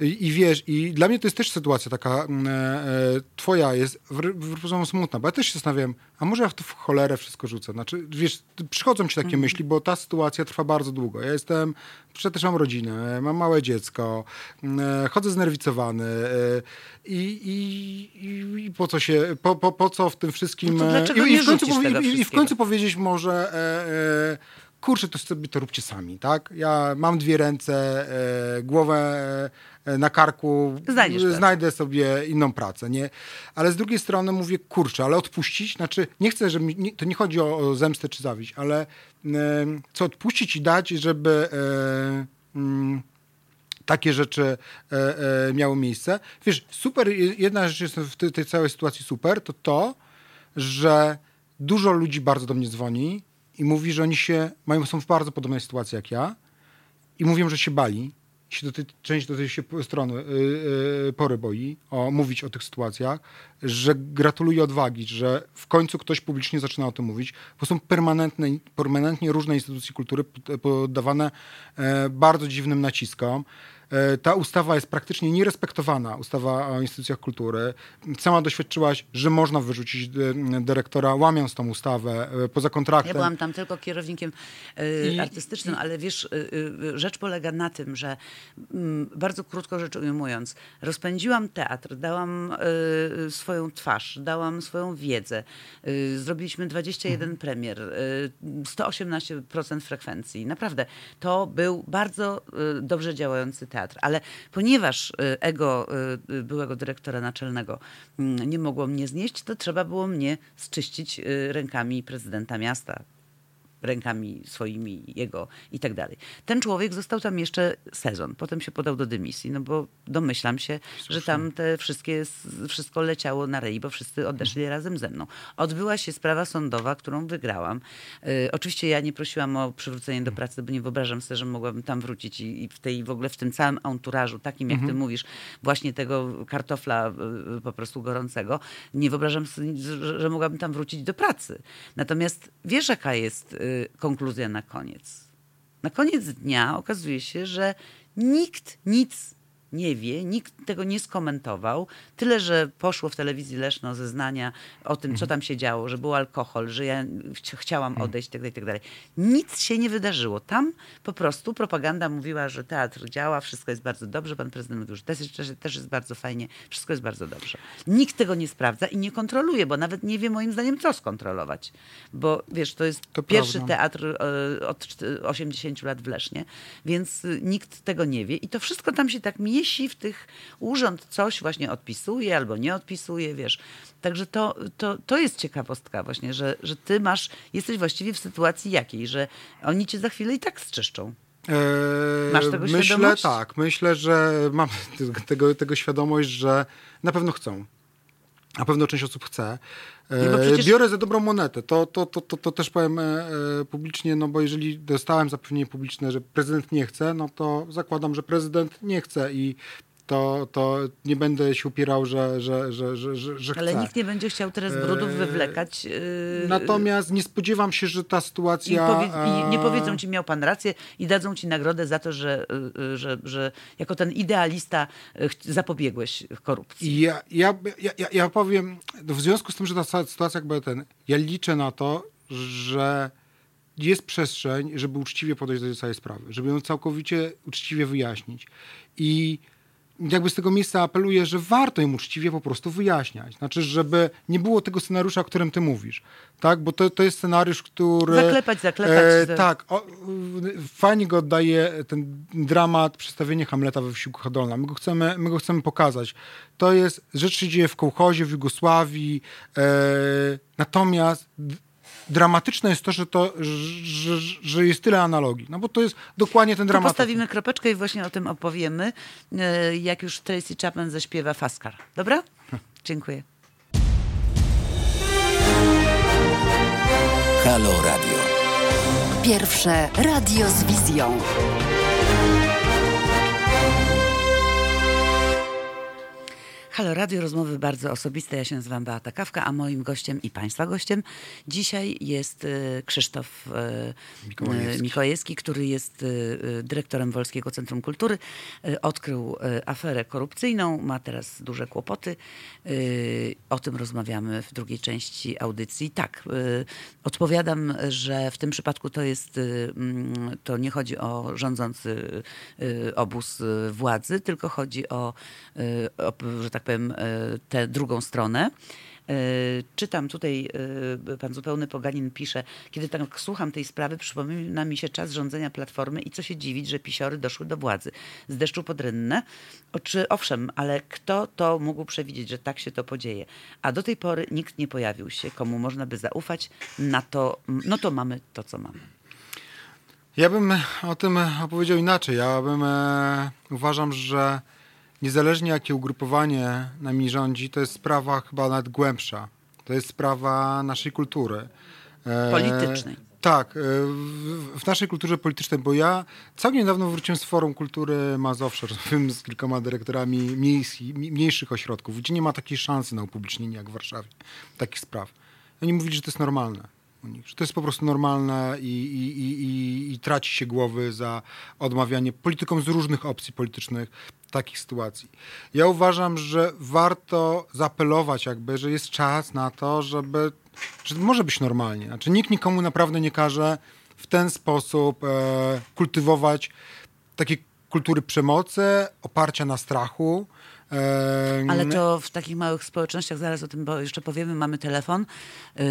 I, I wiesz, i dla mnie to jest też sytuacja taka mm, e, twoja jest wr- smutna, bo ja też się zastanawiam, a może ja w to w cholerę wszystko rzucę. Znaczy, wiesz, przychodzą ci takie Mhm. myśli, bo ta sytuacja trwa bardzo długo. Ja jestem, przecież też mam rodzinę, mam małe dziecko, e, chodzę znerwicowany i, i, i, po co się, po, po, po co w tym wszystkim... No i, w końcu, i, w końcu powiedzieć może, e, e, kurczę, to sobie to róbcie sami, tak? Ja mam dwie ręce, e, głowę e, na karku, Znajdziesz pracę. znajdę sobie inną pracę, nie? Ale z drugiej strony mówię, kurczę, ale odpuścić, znaczy nie chcę, żeby, nie, to nie chodzi o, o zemstę czy zawiść, ale e, co odpuścić i dać, żeby... E, mm, takie rzeczy e, e, miały miejsce. Wiesz, super, jedna rzecz jest w tej, tej całej sytuacji super, to to, że dużo ludzi bardzo do mnie dzwoni i mówi, że oni się mają, są w bardzo podobnej sytuacji jak ja i mówią, że się bali. Się do tej, część do tej się strony y, y, pory boi o, mówić o tych sytuacjach, że gratuluję odwagi, że w końcu ktoś publicznie zaczyna o tym mówić, bo są permanentne, permanentnie różne instytucje kultury pod- poddawane e, bardzo dziwnym naciskom. E, Ta ustawa jest praktycznie nierespektowana, ustawa o instytucjach kultury. Sama doświadczyłaś, że można wyrzucić e, dyrektora, łamiąc tą ustawę e, poza Ja kontraktem. byłam tam tylko kierownikiem I- artystycznym, ale wiesz, rzecz polega na tym, że mm, bardzo krótko rzecz ujmując, rozpędziłam teatr, dałam swoją twarz, dałam swoją wiedzę. Zrobiliśmy 21 premier, y, 118% frekwencji. Naprawdę, to był bardzo dobrze działający teatr, ale ponieważ y, ego y, y, byłego dyrektora naczelnego mm, nie mogło mnie znieść, to trzeba było mnie zczyścić rękami prezydenta miasta rękami swoimi, jego i tak dalej. Ten człowiek został tam jeszcze sezon, potem się podał do dymisji, no bo domyślam się, że tam te wszystkie, wszystko leciało na rei, bo wszyscy odeszli Mhm. razem ze mną. Odbyła się sprawa sądowa, którą wygrałam. Y, oczywiście ja nie prosiłam o przywrócenie do pracy, bo nie wyobrażam sobie, że mogłabym tam wrócić i, i w tej w ogóle w tym całym anturażu, takim jak ty mówisz, właśnie tego kartofla y, po prostu gorącego, nie wyobrażam sobie, że, że mogłabym tam wrócić do pracy. Natomiast wiesz, jaka jest y, konkluzja na koniec? Na koniec dnia okazuje się, że nikt nic nie wie, nikt tego nie skomentował. Tyle, że poszło w telewizji Leszno zeznania o tym, co tam się działo, że był alkohol, że ja chci- chciałam odejść itd., itd. Nic się nie wydarzyło. Tam po prostu propaganda mówiła, że teatr działa, wszystko jest bardzo dobrze. Pan prezydent mówił, że też, też, też jest bardzo fajnie, wszystko jest bardzo dobrze. Nikt tego nie sprawdza i nie kontroluje, bo nawet nie wie moim zdaniem, co skontrolować. Bo wiesz, to jest To pierwszy prawda. teatr e, od czty- 80 lat w Lesznie, więc nikt tego nie wie i to wszystko tam się tak miesi w tych urząd coś właśnie odpisuje albo nie odpisuje, wiesz. Także to, to, to jest ciekawostka właśnie, że, że ty masz, jesteś właściwie w sytuacji jakiej, że oni cię za chwilę i tak sczyszczą. Eee, Masz tego myślę, świadomość? tak. Myślę, że mam tego, tego świadomość, że na pewno chcą. Na pewno część osób chce. No Eee, przecież- Biorę za dobrą monetę. To, to, to, to, to też powiem e, e, publicznie, no bo jeżeli dostałem zapewnienie publiczne, że prezydent nie chce, no to zakładam, że prezydent nie chce i to, to nie będę się upierał, że, że, że, że, że, że chcę. Ale nikt nie będzie chciał teraz brudów Eee, wywlekać. yy, Natomiast nie spodziewam się, że ta I, sytuacja... powie, I nie e, powiedzą ci, miał pan rację i dadzą ci nagrodę za to, że, że, że jako ten idealista zapobiegłeś korupcji. I ja, ja, ja, ja- powiem, w związku z tym, że ta sytuacja jakby ten, ja liczę na to, że jest przestrzeń, żeby uczciwie podejść do tej całej sprawy, żeby ją całkowicie uczciwie wyjaśnić. I jakby z tego miejsca apeluję, że warto ją uczciwie po prostu wyjaśniać. Znaczy, żeby nie było tego scenariusza, o którym ty mówisz. Tak? Bo to, to jest scenariusz, który... Zaklepać, zaklepać. E, tak. O, fajnie go oddaje ten dramat, przedstawienie Hamleta we wsi Hodolna. My go chcemy, my go chcemy pokazać. To jest, rzecz się dzieje w kołchozie, w Jugosławii. E, natomiast dramatyczne jest to, że, to że, że, jest tyle analogii. No bo to jest dokładnie ten dramat. postawimy kropeczkę i właśnie o tym opowiemy, y, jak już Tracy Chapman zaśpiewa Faskar. Dobra? Dziękuję. Halo Radio. Pierwsze radio z wizją. Halo Radio, rozmowy bardzo osobiste. Ja się nazywam Beata Kawka, a moim gościem i Państwa gościem dzisiaj jest y, Krzysztof Mikołajewski. y, Mikołajewski, który jest dyrektorem Wolskiego Centrum Kultury. Odkrył aferę korupcyjną, ma teraz duże kłopoty. O tym rozmawiamy w drugiej części audycji. Tak, odpowiadam, że w tym przypadku to jest, mm, to nie chodzi o rządzący obóz władzy, tylko chodzi o, o że tak powiem, y, tę drugą stronę. Y, Czytam tutaj, y, pan zupełny Poganin pisze, kiedy tak słucham tej sprawy, przypomina mi się czas rządzenia Platformy i co się dziwić, że pisiory doszły do władzy. Z deszczu pod rynnę. O, czy, owszem, ale kto to mógł przewidzieć, że tak się to podzieje? A do tej pory nikt nie pojawił się, komu można by zaufać, na to, no to mamy to, co mamy. Ja bym o tym opowiedział inaczej. Ja bym e, uważam, że niezależnie jakie ugrupowanie nami rządzi, to jest sprawa chyba nawet głębsza. To jest sprawa naszej kultury. E, Politycznej. Tak, e, w, naszej kulturze politycznej, bo ja całkiem niedawno wróciłem z Forum Kultury Mazowsza, rozmawiałem z kilkoma dyrektorami miejski, mi- mniejszych ośrodków, gdzie nie ma takiej szansy na upublicznienie jak w Warszawie takich spraw. Oni mówili, że to jest normalne u nich, że to jest po prostu normalne i, i, i, i, traci się głowy za odmawianie politykom z różnych opcji politycznych takich sytuacji. Ja uważam, że warto zaapelować jakby, że jest czas na to, żeby, że może być normalnie. Znaczy nikt nikomu naprawdę nie każe w ten sposób e, kultywować takiej kultury przemocy, oparcia na strachu. Ale to w takich małych społecznościach, zaraz o tym bo jeszcze powiemy, mamy telefon. Yy,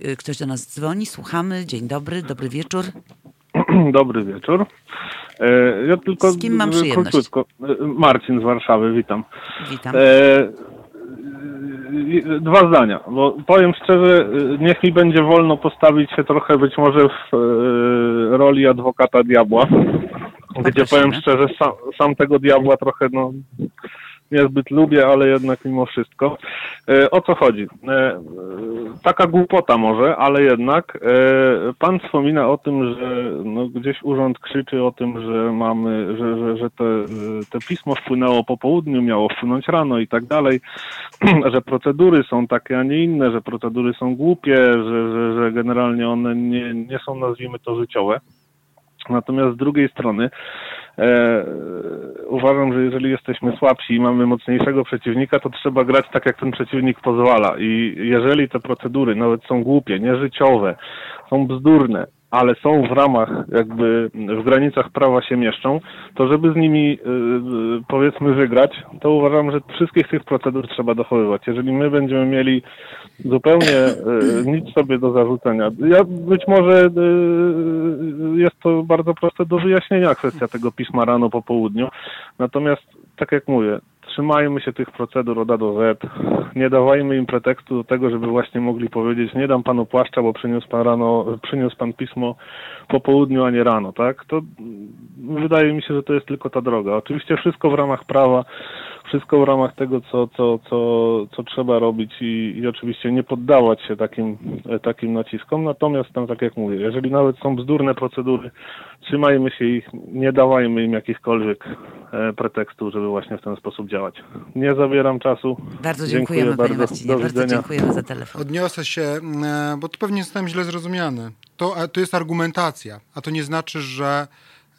yy, ktoś do nas dzwoni, słuchamy. Dzień dobry, dobry wieczór. Dobry wieczór. E, Ja tylko Z kim mam przyjemność? króciutko. E, Marcin z Warszawy, witam. Witam. E, Dwa zdania, bo powiem szczerze, niech mi będzie wolno postawić się trochę być może w roli adwokata diabła, gdzie powiem szczerze, sam, sam tego diabła trochę no, niezbyt lubię, ale jednak mimo wszystko. E, o co chodzi? E, taka głupota może, ale jednak e, pan wspomina o tym, że no, gdzieś urząd krzyczy o tym, że mamy, że, że, że te, te pismo wpłynęło po południu, miało wpłynąć rano i tak dalej, że procedury są takie, a nie inne, że procedury są głupie, że, że, że generalnie one nie, nie są, nazwijmy to, życiowe. Natomiast z drugiej strony e, uważam, że jeżeli jesteśmy słabsi i mamy mocniejszego przeciwnika, to trzeba grać tak, jak ten przeciwnik pozwala. I jeżeli te procedury nawet są głupie, nieżyciowe, są bzdurne, ale są w ramach, jakby w granicach prawa się mieszczą, to żeby z nimi y, y, powiedzmy wygrać, to uważam, że wszystkich tych procedur trzeba dochowywać. Jeżeli my będziemy mieli zupełnie y, nic sobie do zarzucenia, ja być może jest to bardzo proste do wyjaśnienia kwestia tego pisma rano po południu, natomiast tak jak mówię, trzymajmy się tych procedur od A do Z, nie dawajmy im pretekstu do tego, żeby właśnie mogli powiedzieć, nie dam panu płaszcza, bo przyniósł pan rano, przyniósł pan pismo po południu, a nie rano, tak? To mm, wydaje mi się, że to jest tylko ta droga. Oczywiście wszystko w ramach prawa, wszystko w ramach tego, co, co, co, co trzeba robić i, i oczywiście nie poddawać się takim, takim naciskom. Natomiast tam, tak jak mówię, jeżeli nawet są bzdurne procedury, trzymajmy się ich, nie dawajmy im jakichkolwiek e, pretekstów, żeby właśnie w ten sposób działać. Nie zabieram czasu. Bardzo dziękujemy, Dziękuję panie bardzo. Marcinie. Do Bardzo widzenia. dziękujemy za telefon. Odniosę się, e, bo tu pewnie zostałem źle zrozumiany. To, to jest argumentacja, a to nie znaczy, że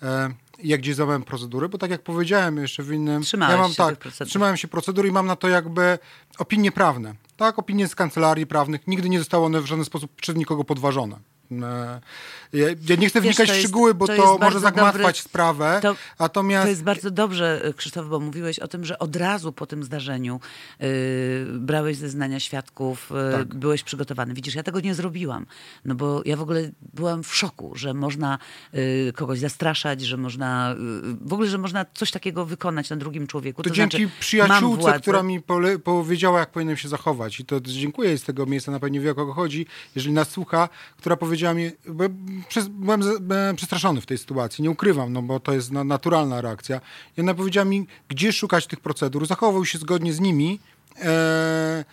e, jak gdzieś złamałem procedury, bo tak jak powiedziałem jeszcze w innym... Trzymałeś ja mam się tak, procedur. trzymałem się procedur i mam na to jakby opinie prawne. Tak, opinie z kancelarii prawnych. Nigdy nie zostały one w żaden sposób przez nikogo podważone. Ja, ja nie chcę Wiesz, wnikać w jest- szczegóły, bo to to, może zagmatwać sprawę. to- natomiast To jest bardzo dobrze, Krzysztof, bo mówiłeś o tym, że od razu po tym zdarzeniu y, brałeś zeznania świadków, y, Tak. byłeś przygotowany. Widzisz, ja tego nie zrobiłam, no bo ja w ogóle byłam w szoku, że można y, kogoś zastraszać, że można, y, w ogóle, że można coś takiego wykonać na drugim człowieku. To, To, dzięki znaczy, przyjaciółce, która mi pole, powiedziała, jak powinienem się zachować. I to dziękuję z tego miejsca, na pewno wie o kogo chodzi, jeżeli nas słucha, która powiedziała mi, bo przez, byłem byłem przestraszony w tej sytuacji, nie ukrywam, no bo to jest na, naturalna reakcja. I ona powiedziała mi, gdzie szukać tych procedur, zachował się zgodnie z nimi, e,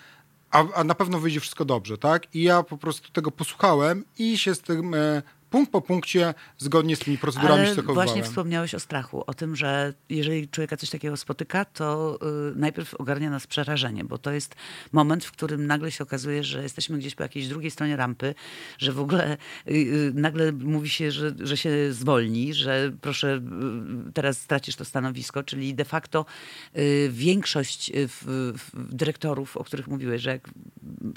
a, a na pewno wyjdzie wszystko dobrze, tak? I ja po prostu tego posłuchałem i się z tym e, punkt po punkcie zgodnie z tymi procedurami się Ale zachowywałem. właśnie wspomniałeś o strachu, o tym, że jeżeli człowieka coś takiego spotyka, to y, najpierw ogarnia nas przerażenie, bo to jest moment, w którym nagle się okazuje, że jesteśmy gdzieś po jakiejś drugiej stronie rampy, że w ogóle y, y, nagle mówi się, że, że się zwolni, że proszę, y, teraz stracisz to stanowisko, czyli de facto y, większość y, w, w dyrektorów, o których mówiłeś, że jak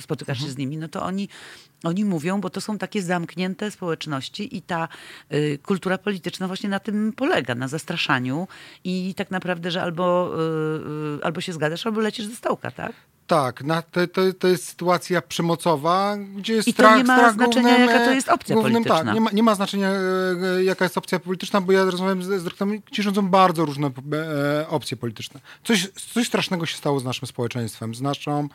spotykasz się z nimi, no to oni, oni mówią, bo to są takie zamknięte społeczności i ta y, kultura polityczna właśnie na tym polega, na zastraszaniu i tak naprawdę, że albo, y, y, albo się zgadzasz, albo lecisz ze stołka, tak? Tak, na, to, to, to jest sytuacja przemocowa, gdzie jest I to strach, nie ma strach znaczenia, głównym, jaka to jest opcja głównym, polityczna. Tak, nie ma, nie ma znaczenia, e, jaka jest opcja polityczna, bo ja rozmawiam z, z gdzie rządzą bardzo różne e, opcje polityczne. Coś, coś strasznego się stało z naszym społeczeństwem, z naszą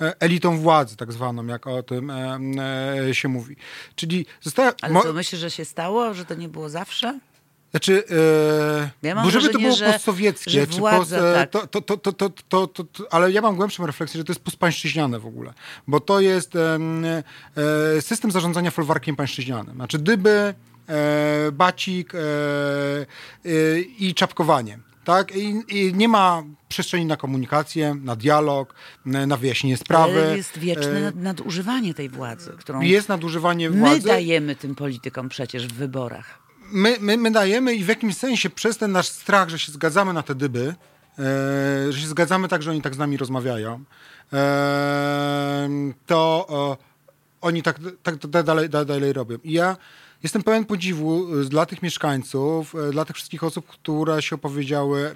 e, elitą władzy, tak zwaną, jak o tym e, e, się mówi. Czyli została... Ale to myślisz, że się stało, że to nie było zawsze? Znaczy, e, ja żeby to było postsowieckie, czy post, tak. to, to, to, to, to, ale ja mam głębszą refleksję, że to jest pospańszczyźniane w ogóle, bo to jest e, system zarządzania folwarkiem pańszczyźnianym. Znaczy, gdyby e, bacik i czapkowanie. Tak? I, I, nie ma przestrzeni na komunikację, na dialog, na wyjaśnienie sprawy. Ale jest wieczne nadużywanie tej władzy, którą. Jest nadużywanie władzy. My dajemy tym politykom przecież w wyborach my, my, my dajemy i w jakimś sensie przez ten nasz strach, że się zgadzamy na te dyby, e, że się zgadzamy tak, że oni tak z nami rozmawiają, e, to e, oni tak, tak, tak dalej, da- dalej robią. I ja jestem pełen podziwu dla tych mieszkańców, dla tych wszystkich osób, które się opowiedziały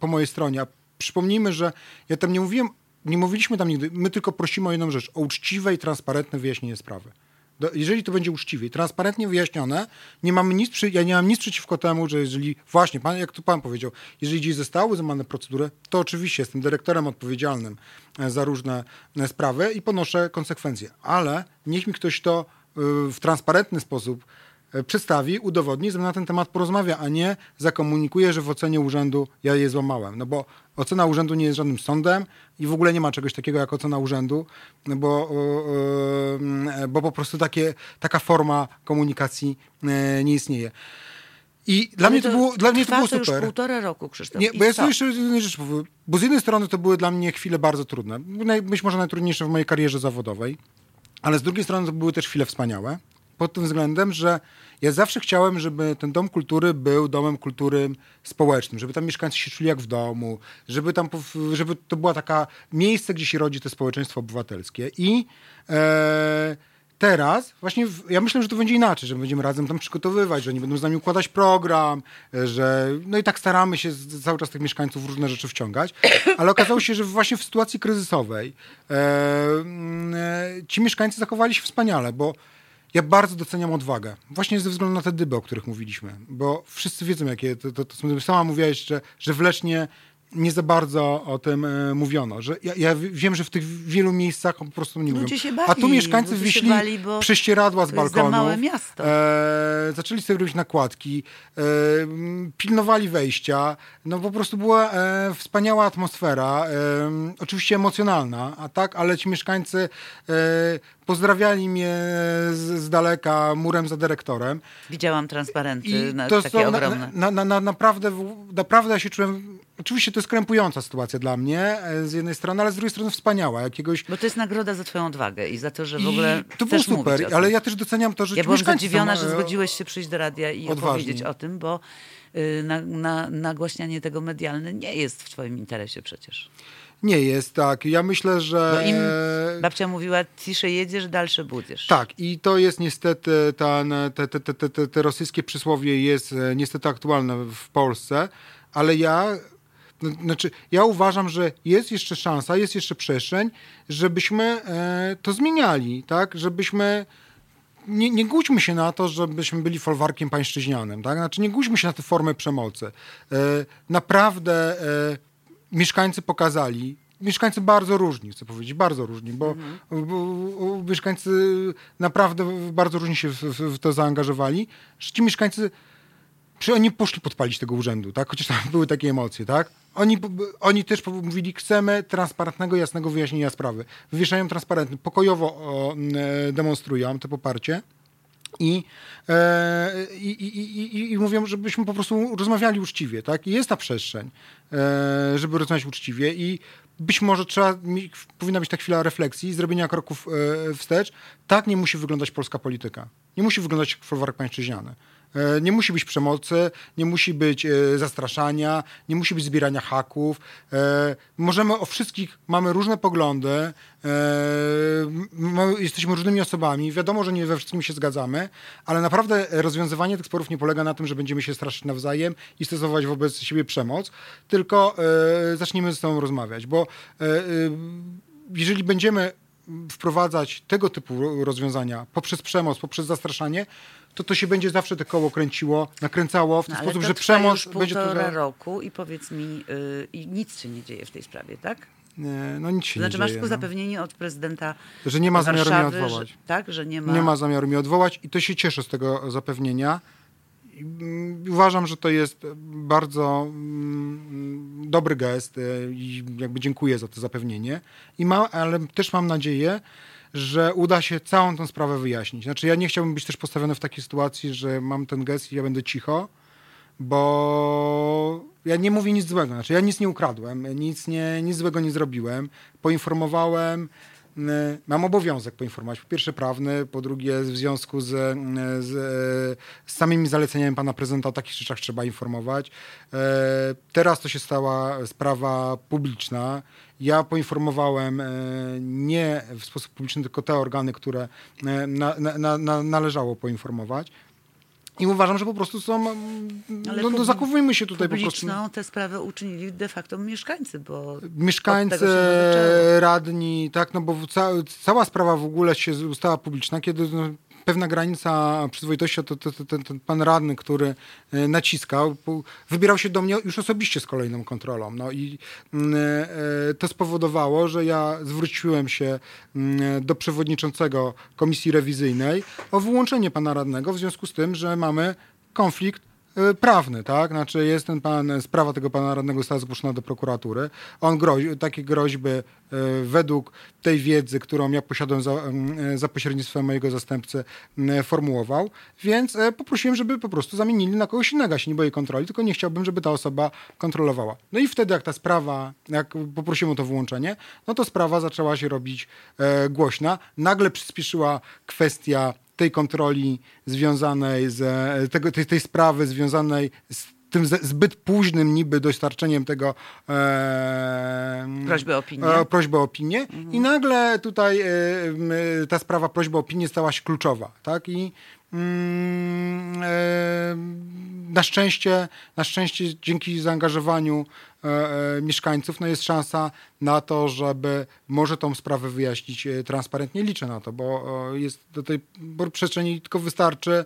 po mojej stronie. A przypomnijmy, że ja tam nie mówiłem, nie mówiliśmy tam nigdy, my tylko prosimy o jedną rzecz, o uczciwe i transparentne wyjaśnienie sprawy. Jeżeli to będzie uczciwie i transparentnie wyjaśnione, nie mamy nic ja nie mam nic przeciwko temu, że jeżeli, właśnie, pan, jak tu pan powiedział, jeżeli gdzieś zostały złamane procedury, to oczywiście jestem dyrektorem odpowiedzialnym e, za różne e, sprawy i ponoszę konsekwencje. Ale niech mi ktoś to y, w transparentny sposób e, przedstawi, udowodni, ze mną na ten temat porozmawia, a nie zakomunikuje, że w ocenie urzędu ja je złamałem. No bo ocena urzędu nie jest żadnym sądem i w ogóle nie ma czegoś takiego jak ocena urzędu, bo, e, e, bo po prostu takie, taka forma komunikacji e, nie istnieje. I dla mnie to, było, dla mnie to było to już super. półtora roku, Krzysztof. Nie, bo ja sobie jeszcze jedną rzecz powiem. Bo z jednej strony to były dla mnie chwile bardzo trudne. Być może najtrudniejsze w mojej karierze zawodowej, ale z drugiej strony to były też chwile wspaniałe. Pod tym względem, że ja zawsze chciałem, żeby ten dom kultury był domem kultury społecznym, żeby tam mieszkańcy się czuli jak w domu, żeby tam, żeby to była taka miejsce, gdzie się rodzi to społeczeństwo obywatelskie. I e, teraz właśnie w, ja myślę, że to będzie inaczej, że będziemy razem tam przygotowywać, że oni będą z nami układać program, że no i tak staramy się z, cały czas tych mieszkańców w różne rzeczy wciągać, ale okazało się, że właśnie w sytuacji kryzysowej e, e, ci mieszkańcy zachowali się wspaniale, bo ja bardzo doceniam odwagę. Właśnie ze względu na te dyby, o których mówiliśmy. Bo wszyscy wiedzą, jakie to, to, to są. Sama mówiłaś, że, że w Lesznie nie za bardzo o tym e, mówiono. Że ja, ja wiem, że w tych wielu miejscach po prostu nie Ludzie mówią. bali, A tu mieszkańcy wyśli bali, prześcieradła z balkonów. małe miasto. E, zaczęli sobie robić nakładki, e, pilnowali wejścia. No po prostu była e, wspaniała atmosfera, e, oczywiście emocjonalna, a tak, ale ci mieszkańcy e, pozdrawiali mnie z, z daleka murem za dyrektorem. Widziałam transparenty na, to takie są ogromne. na, na, na, naprawdę, naprawdę ja się czułem. Oczywiście to jest krępująca sytuacja dla mnie e, z jednej strony, ale z drugiej strony wspaniała. Jakiegoś. Bo to jest nagroda za twoją odwagę i za to, że w I ogóle to było super, ale ja też doceniam to, że Ja byłam zadziwiona, że e, zgodziłeś się przyjść do radia i odważni. opowiedzieć o tym, bo y, na, na, nagłaśnianie tego medialne nie jest w twoim interesie przecież. Nie jest tak. Ja myślę, że. Bo im babcia mówiła, ciszej jedziesz, dalsze budziesz. Tak, i to jest niestety, ten, te, te, te, te, rosyjskie przysłowie jest e, niestety aktualne w Polsce, ale ja, znaczy, ja uważam, że jest jeszcze szansa, jest jeszcze przestrzeń, żebyśmy e, to zmieniali, tak, żebyśmy nie, nie głódźmy się na to, żebyśmy byli folwarkiem pańszczyźnianym, tak? Znaczy nie głódźmy się na tę formę przemocy. E, naprawdę e, mieszkańcy pokazali, mieszkańcy bardzo różni, chcę powiedzieć, bardzo różni, bo, bo, bo mieszkańcy naprawdę bardzo różni się w, w, w to zaangażowali, że ci mieszkańcy czy oni poszli podpalić tego urzędu, tak? Chociaż tam były takie emocje, tak? Oni, oni też mówili, chcemy transparentnego, jasnego wyjaśnienia sprawy. Wywieszają transparentny, pokojowo o, e, demonstrują to poparcie. I, e, i, i, i, mówią, żebyśmy po prostu rozmawiali uczciwie, tak? Jest ta przestrzeń, e, żeby rozmawiać uczciwie i być może trzeba, powinna być ta chwila refleksji, zrobienia kroków e, wstecz. Tak nie musi wyglądać polska polityka. Nie musi wyglądać folwark pańszczyźniany. E, Nie musi być przemocy, nie musi być e, zastraszania, nie musi być zbierania haków. E, Możemy o wszystkich, mamy różne poglądy, my jesteśmy różnymi osobami. Wiadomo, że nie we wszystkim się zgadzamy, ale naprawdę rozwiązywanie tych sporów nie polega na tym, że będziemy się straszyć nawzajem i stosować wobec siebie przemoc, tylko zacznijmy ze sobą rozmawiać, bo jeżeli będziemy wprowadzać tego typu rozwiązania poprzez przemoc, poprzez zastraszanie, to to się będzie zawsze te koło kręciło, nakręcało w ten No, sposób, to że trwa przemoc już będzie to... roku i powiedz mi, y, i nic się nie dzieje w tej sprawie, tak? Nie, no nic się Znaczy nie masz dzieje. tylko no. zapewnienie od prezydenta Że nie ma zamiaru mnie odwołać. Że, tak, że nie ma... Nie ma zamiaru mnie odwołać i to się cieszę z tego zapewnienia. Mm, Uważam, że to jest bardzo mm, dobry gest e, i jakby dziękuję za to zapewnienie. I mam, ale też mam nadzieję, że uda się całą tę sprawę wyjaśnić. Znaczy ja nie chciałbym być też postawiony w takiej sytuacji, że mam ten gest i ja będę cicho, bo ja nie mówię nic złego. Znaczy ja nic nie ukradłem, nic, nie, nic złego nie zrobiłem. Poinformowałem, mam obowiązek poinformować. Po pierwsze prawny, po drugie w związku z, z, z samymi zaleceniami pana prezydenta o takich rzeczach trzeba informować. E, Teraz to się stała sprawa publiczna. Ja poinformowałem e, nie w sposób publiczny, tylko te organy, które e, na, na, na, należało poinformować. I uważam, że po prostu są. Ale No, no zachowujmy się tutaj po prostu. Tę sprawę uczynili de facto mieszkańcy, bo Mieszkańcy, radni, tak, no bo ca, cała sprawa w ogóle się stała publiczna, kiedy no, pewna granica przyzwoitości, to, to, to, ten pan radny, który e, naciskał, wybierał się do mnie już osobiście z kolejną kontrolą. No i mm, e, to spowodowało, że ja zwróciłem się mm, do przewodniczącego komisji rewizyjnej o wyłączenie pana radnego w związku z tym, że mamy konflikt e, prawny, tak? Znaczy jest ten pan, sprawa tego pana radnego została zgłoszona do prokuratury. On grozi, takie groźby e, według tej wiedzy, którą ja posiadłem za, e, za pośrednictwem mojego zastępcy m, formułował, więc e, poprosiłem, żeby po prostu zamienili na kogoś innego. Się nie boję kontroli, tylko nie chciałbym, żeby ta osoba kontrolowała. No i wtedy jak ta sprawa, jak poprosiłem o to wyłączenie, no to sprawa zaczęła się robić e, głośna. Nagle przyspieszyła kwestia tej kontroli związanej z tego, tej, tej sprawy związanej z tym zbyt późnym niby dostarczeniem tego e, Prośby o opinię. e, prośbę o opinię i nagle tutaj e, ta sprawa prośby o opinię stała się kluczowa, tak? I mm, e, na szczęście, na szczęście dzięki zaangażowaniu mieszkańców no jest szansa na to, żeby może tą sprawę wyjaśnić e, transparentnie. Liczę na to, bo e, jest do tej przestrzeni tylko wystarczy,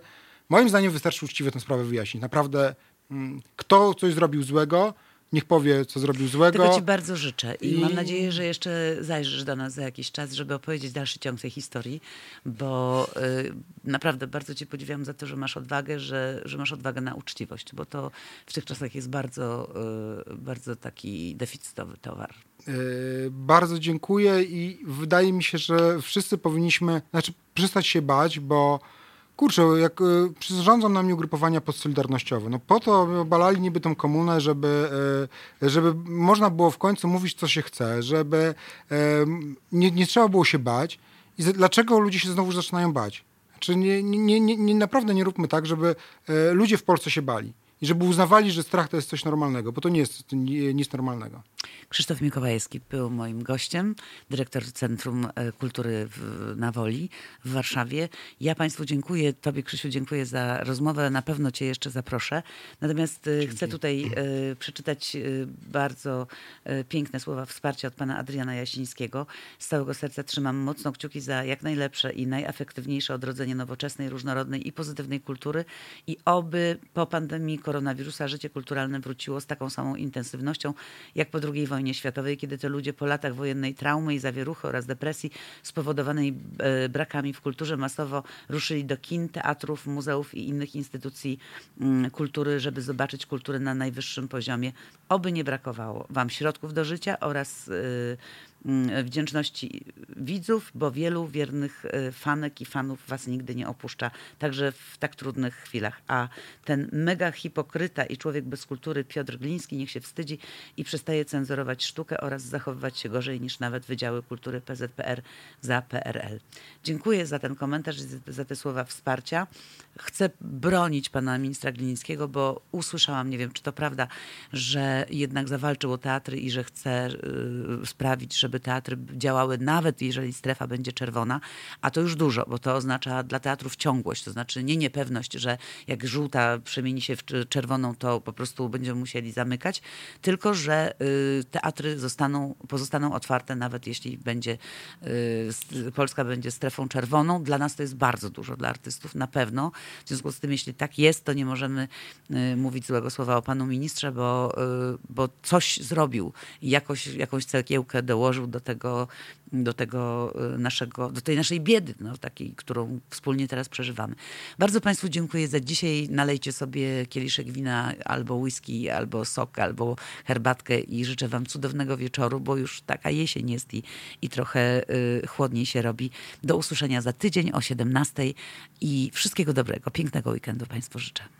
moim zdaniem wystarczy uczciwie tę sprawę wyjaśnić. Naprawdę mm, kto coś zrobił złego, niech powie, co zrobił złego. Tego ci bardzo życzę i, I- mam nadzieję, że jeszcze zajrzysz do nas za jakiś czas, żeby opowiedzieć dalszy ciąg tej historii, bo y, naprawdę bardzo cię podziwiam za to, że masz odwagę, że, że masz odwagę na uczciwość, bo to w tych czasach jest bardzo, y, bardzo taki deficytowy towar. E, Bardzo dziękuję i wydaje mi się, że wszyscy powinniśmy, znaczy przestać się bać, bo kurczę, jak e, przyrządzą nam ugrupowania podsolidarnościowe, no po to obalali niby tą komunę, żeby, e, żeby można było w końcu mówić, co się chce, żeby e, nie, nie trzeba było się bać. I dlaczego ludzie się znowu zaczynają bać? Czy nie, nie, nie, nie, naprawdę nie róbmy tak, żeby ludzie w Polsce się bali i żeby uznawali, że strach to jest coś normalnego, bo to nie jest nic normalnego. Krzysztof Mikołajewski był moim gościem, dyrektor Centrum e, Kultury w, na Woli w Warszawie. Ja Państwu dziękuję, Tobie Krzysiu dziękuję za rozmowę, na pewno Cię jeszcze zaproszę. Natomiast e, chcę tutaj e, przeczytać e, bardzo e, piękne słowa wsparcia od Pana Adriana Jasińskiego. Z całego serca trzymam mocno kciuki za jak najlepsze i najefektywniejsze odrodzenie nowoczesnej, różnorodnej i pozytywnej kultury i oby po pandemii koronawirusa życie kulturalne wróciło z taką samą intensywnością jak po II wojnie światowej, kiedy to ludzie po latach wojennej traumy i zawieruchy oraz depresji spowodowanej e, brakami w kulturze masowo ruszyli do kin, teatrów, muzeów i innych instytucji mm, kultury, żeby zobaczyć kulturę na najwyższym poziomie. Oby nie brakowało Wam środków do życia oraz mm, wdzięczności widzów, bo wielu wiernych y, fanek i fanów Was nigdy nie opuszcza, także w tak trudnych chwilach. A ten mega hipokryta i człowiek bez kultury Piotr Gliński niech się wstydzi i przestaje cenzurować sztukę oraz zachowywać się gorzej niż nawet Wydziały Kultury PZPR za PRL. Dziękuję za ten komentarz i za- za te słowa wsparcia. Chcę bronić pana ministra Glińskiego, bo usłyszałam, nie wiem czy to prawda, że jednak zawalczył o teatry i że chce y, sprawić, żeby teatry działały nawet jeżeli strefa będzie czerwona, a to już dużo, bo to oznacza dla teatrów ciągłość, to znaczy nie niepewność, że jak żółta przemieni się w cz- czerwoną, to po prostu będziemy musieli zamykać, tylko że y, teatry zostaną, pozostaną otwarte nawet jeśli będzie y, Polska będzie strefą czerwoną. Dla nas to jest bardzo dużo, dla artystów na pewno. W związku z tym, jeśli tak jest, to nie możemy y, mówić złego słowa o panu ministrze, bo, bo coś zrobił i jakoś, jakąś cegiełkę dołożył do tego, do tego y, naszego, do tej naszej biedy, no, takiej, którą wspólnie teraz przeżywamy. Bardzo Państwu dziękuję za dzisiaj. Nalejcie sobie kieliszek wina albo whisky, albo sok, albo herbatkę i życzę Wam cudownego wieczoru, bo już taka jesień jest i, i trochę y, chłodniej się robi. Do usłyszenia za tydzień o 17 i wszystkiego dobrego, pięknego weekendu Państwu życzę.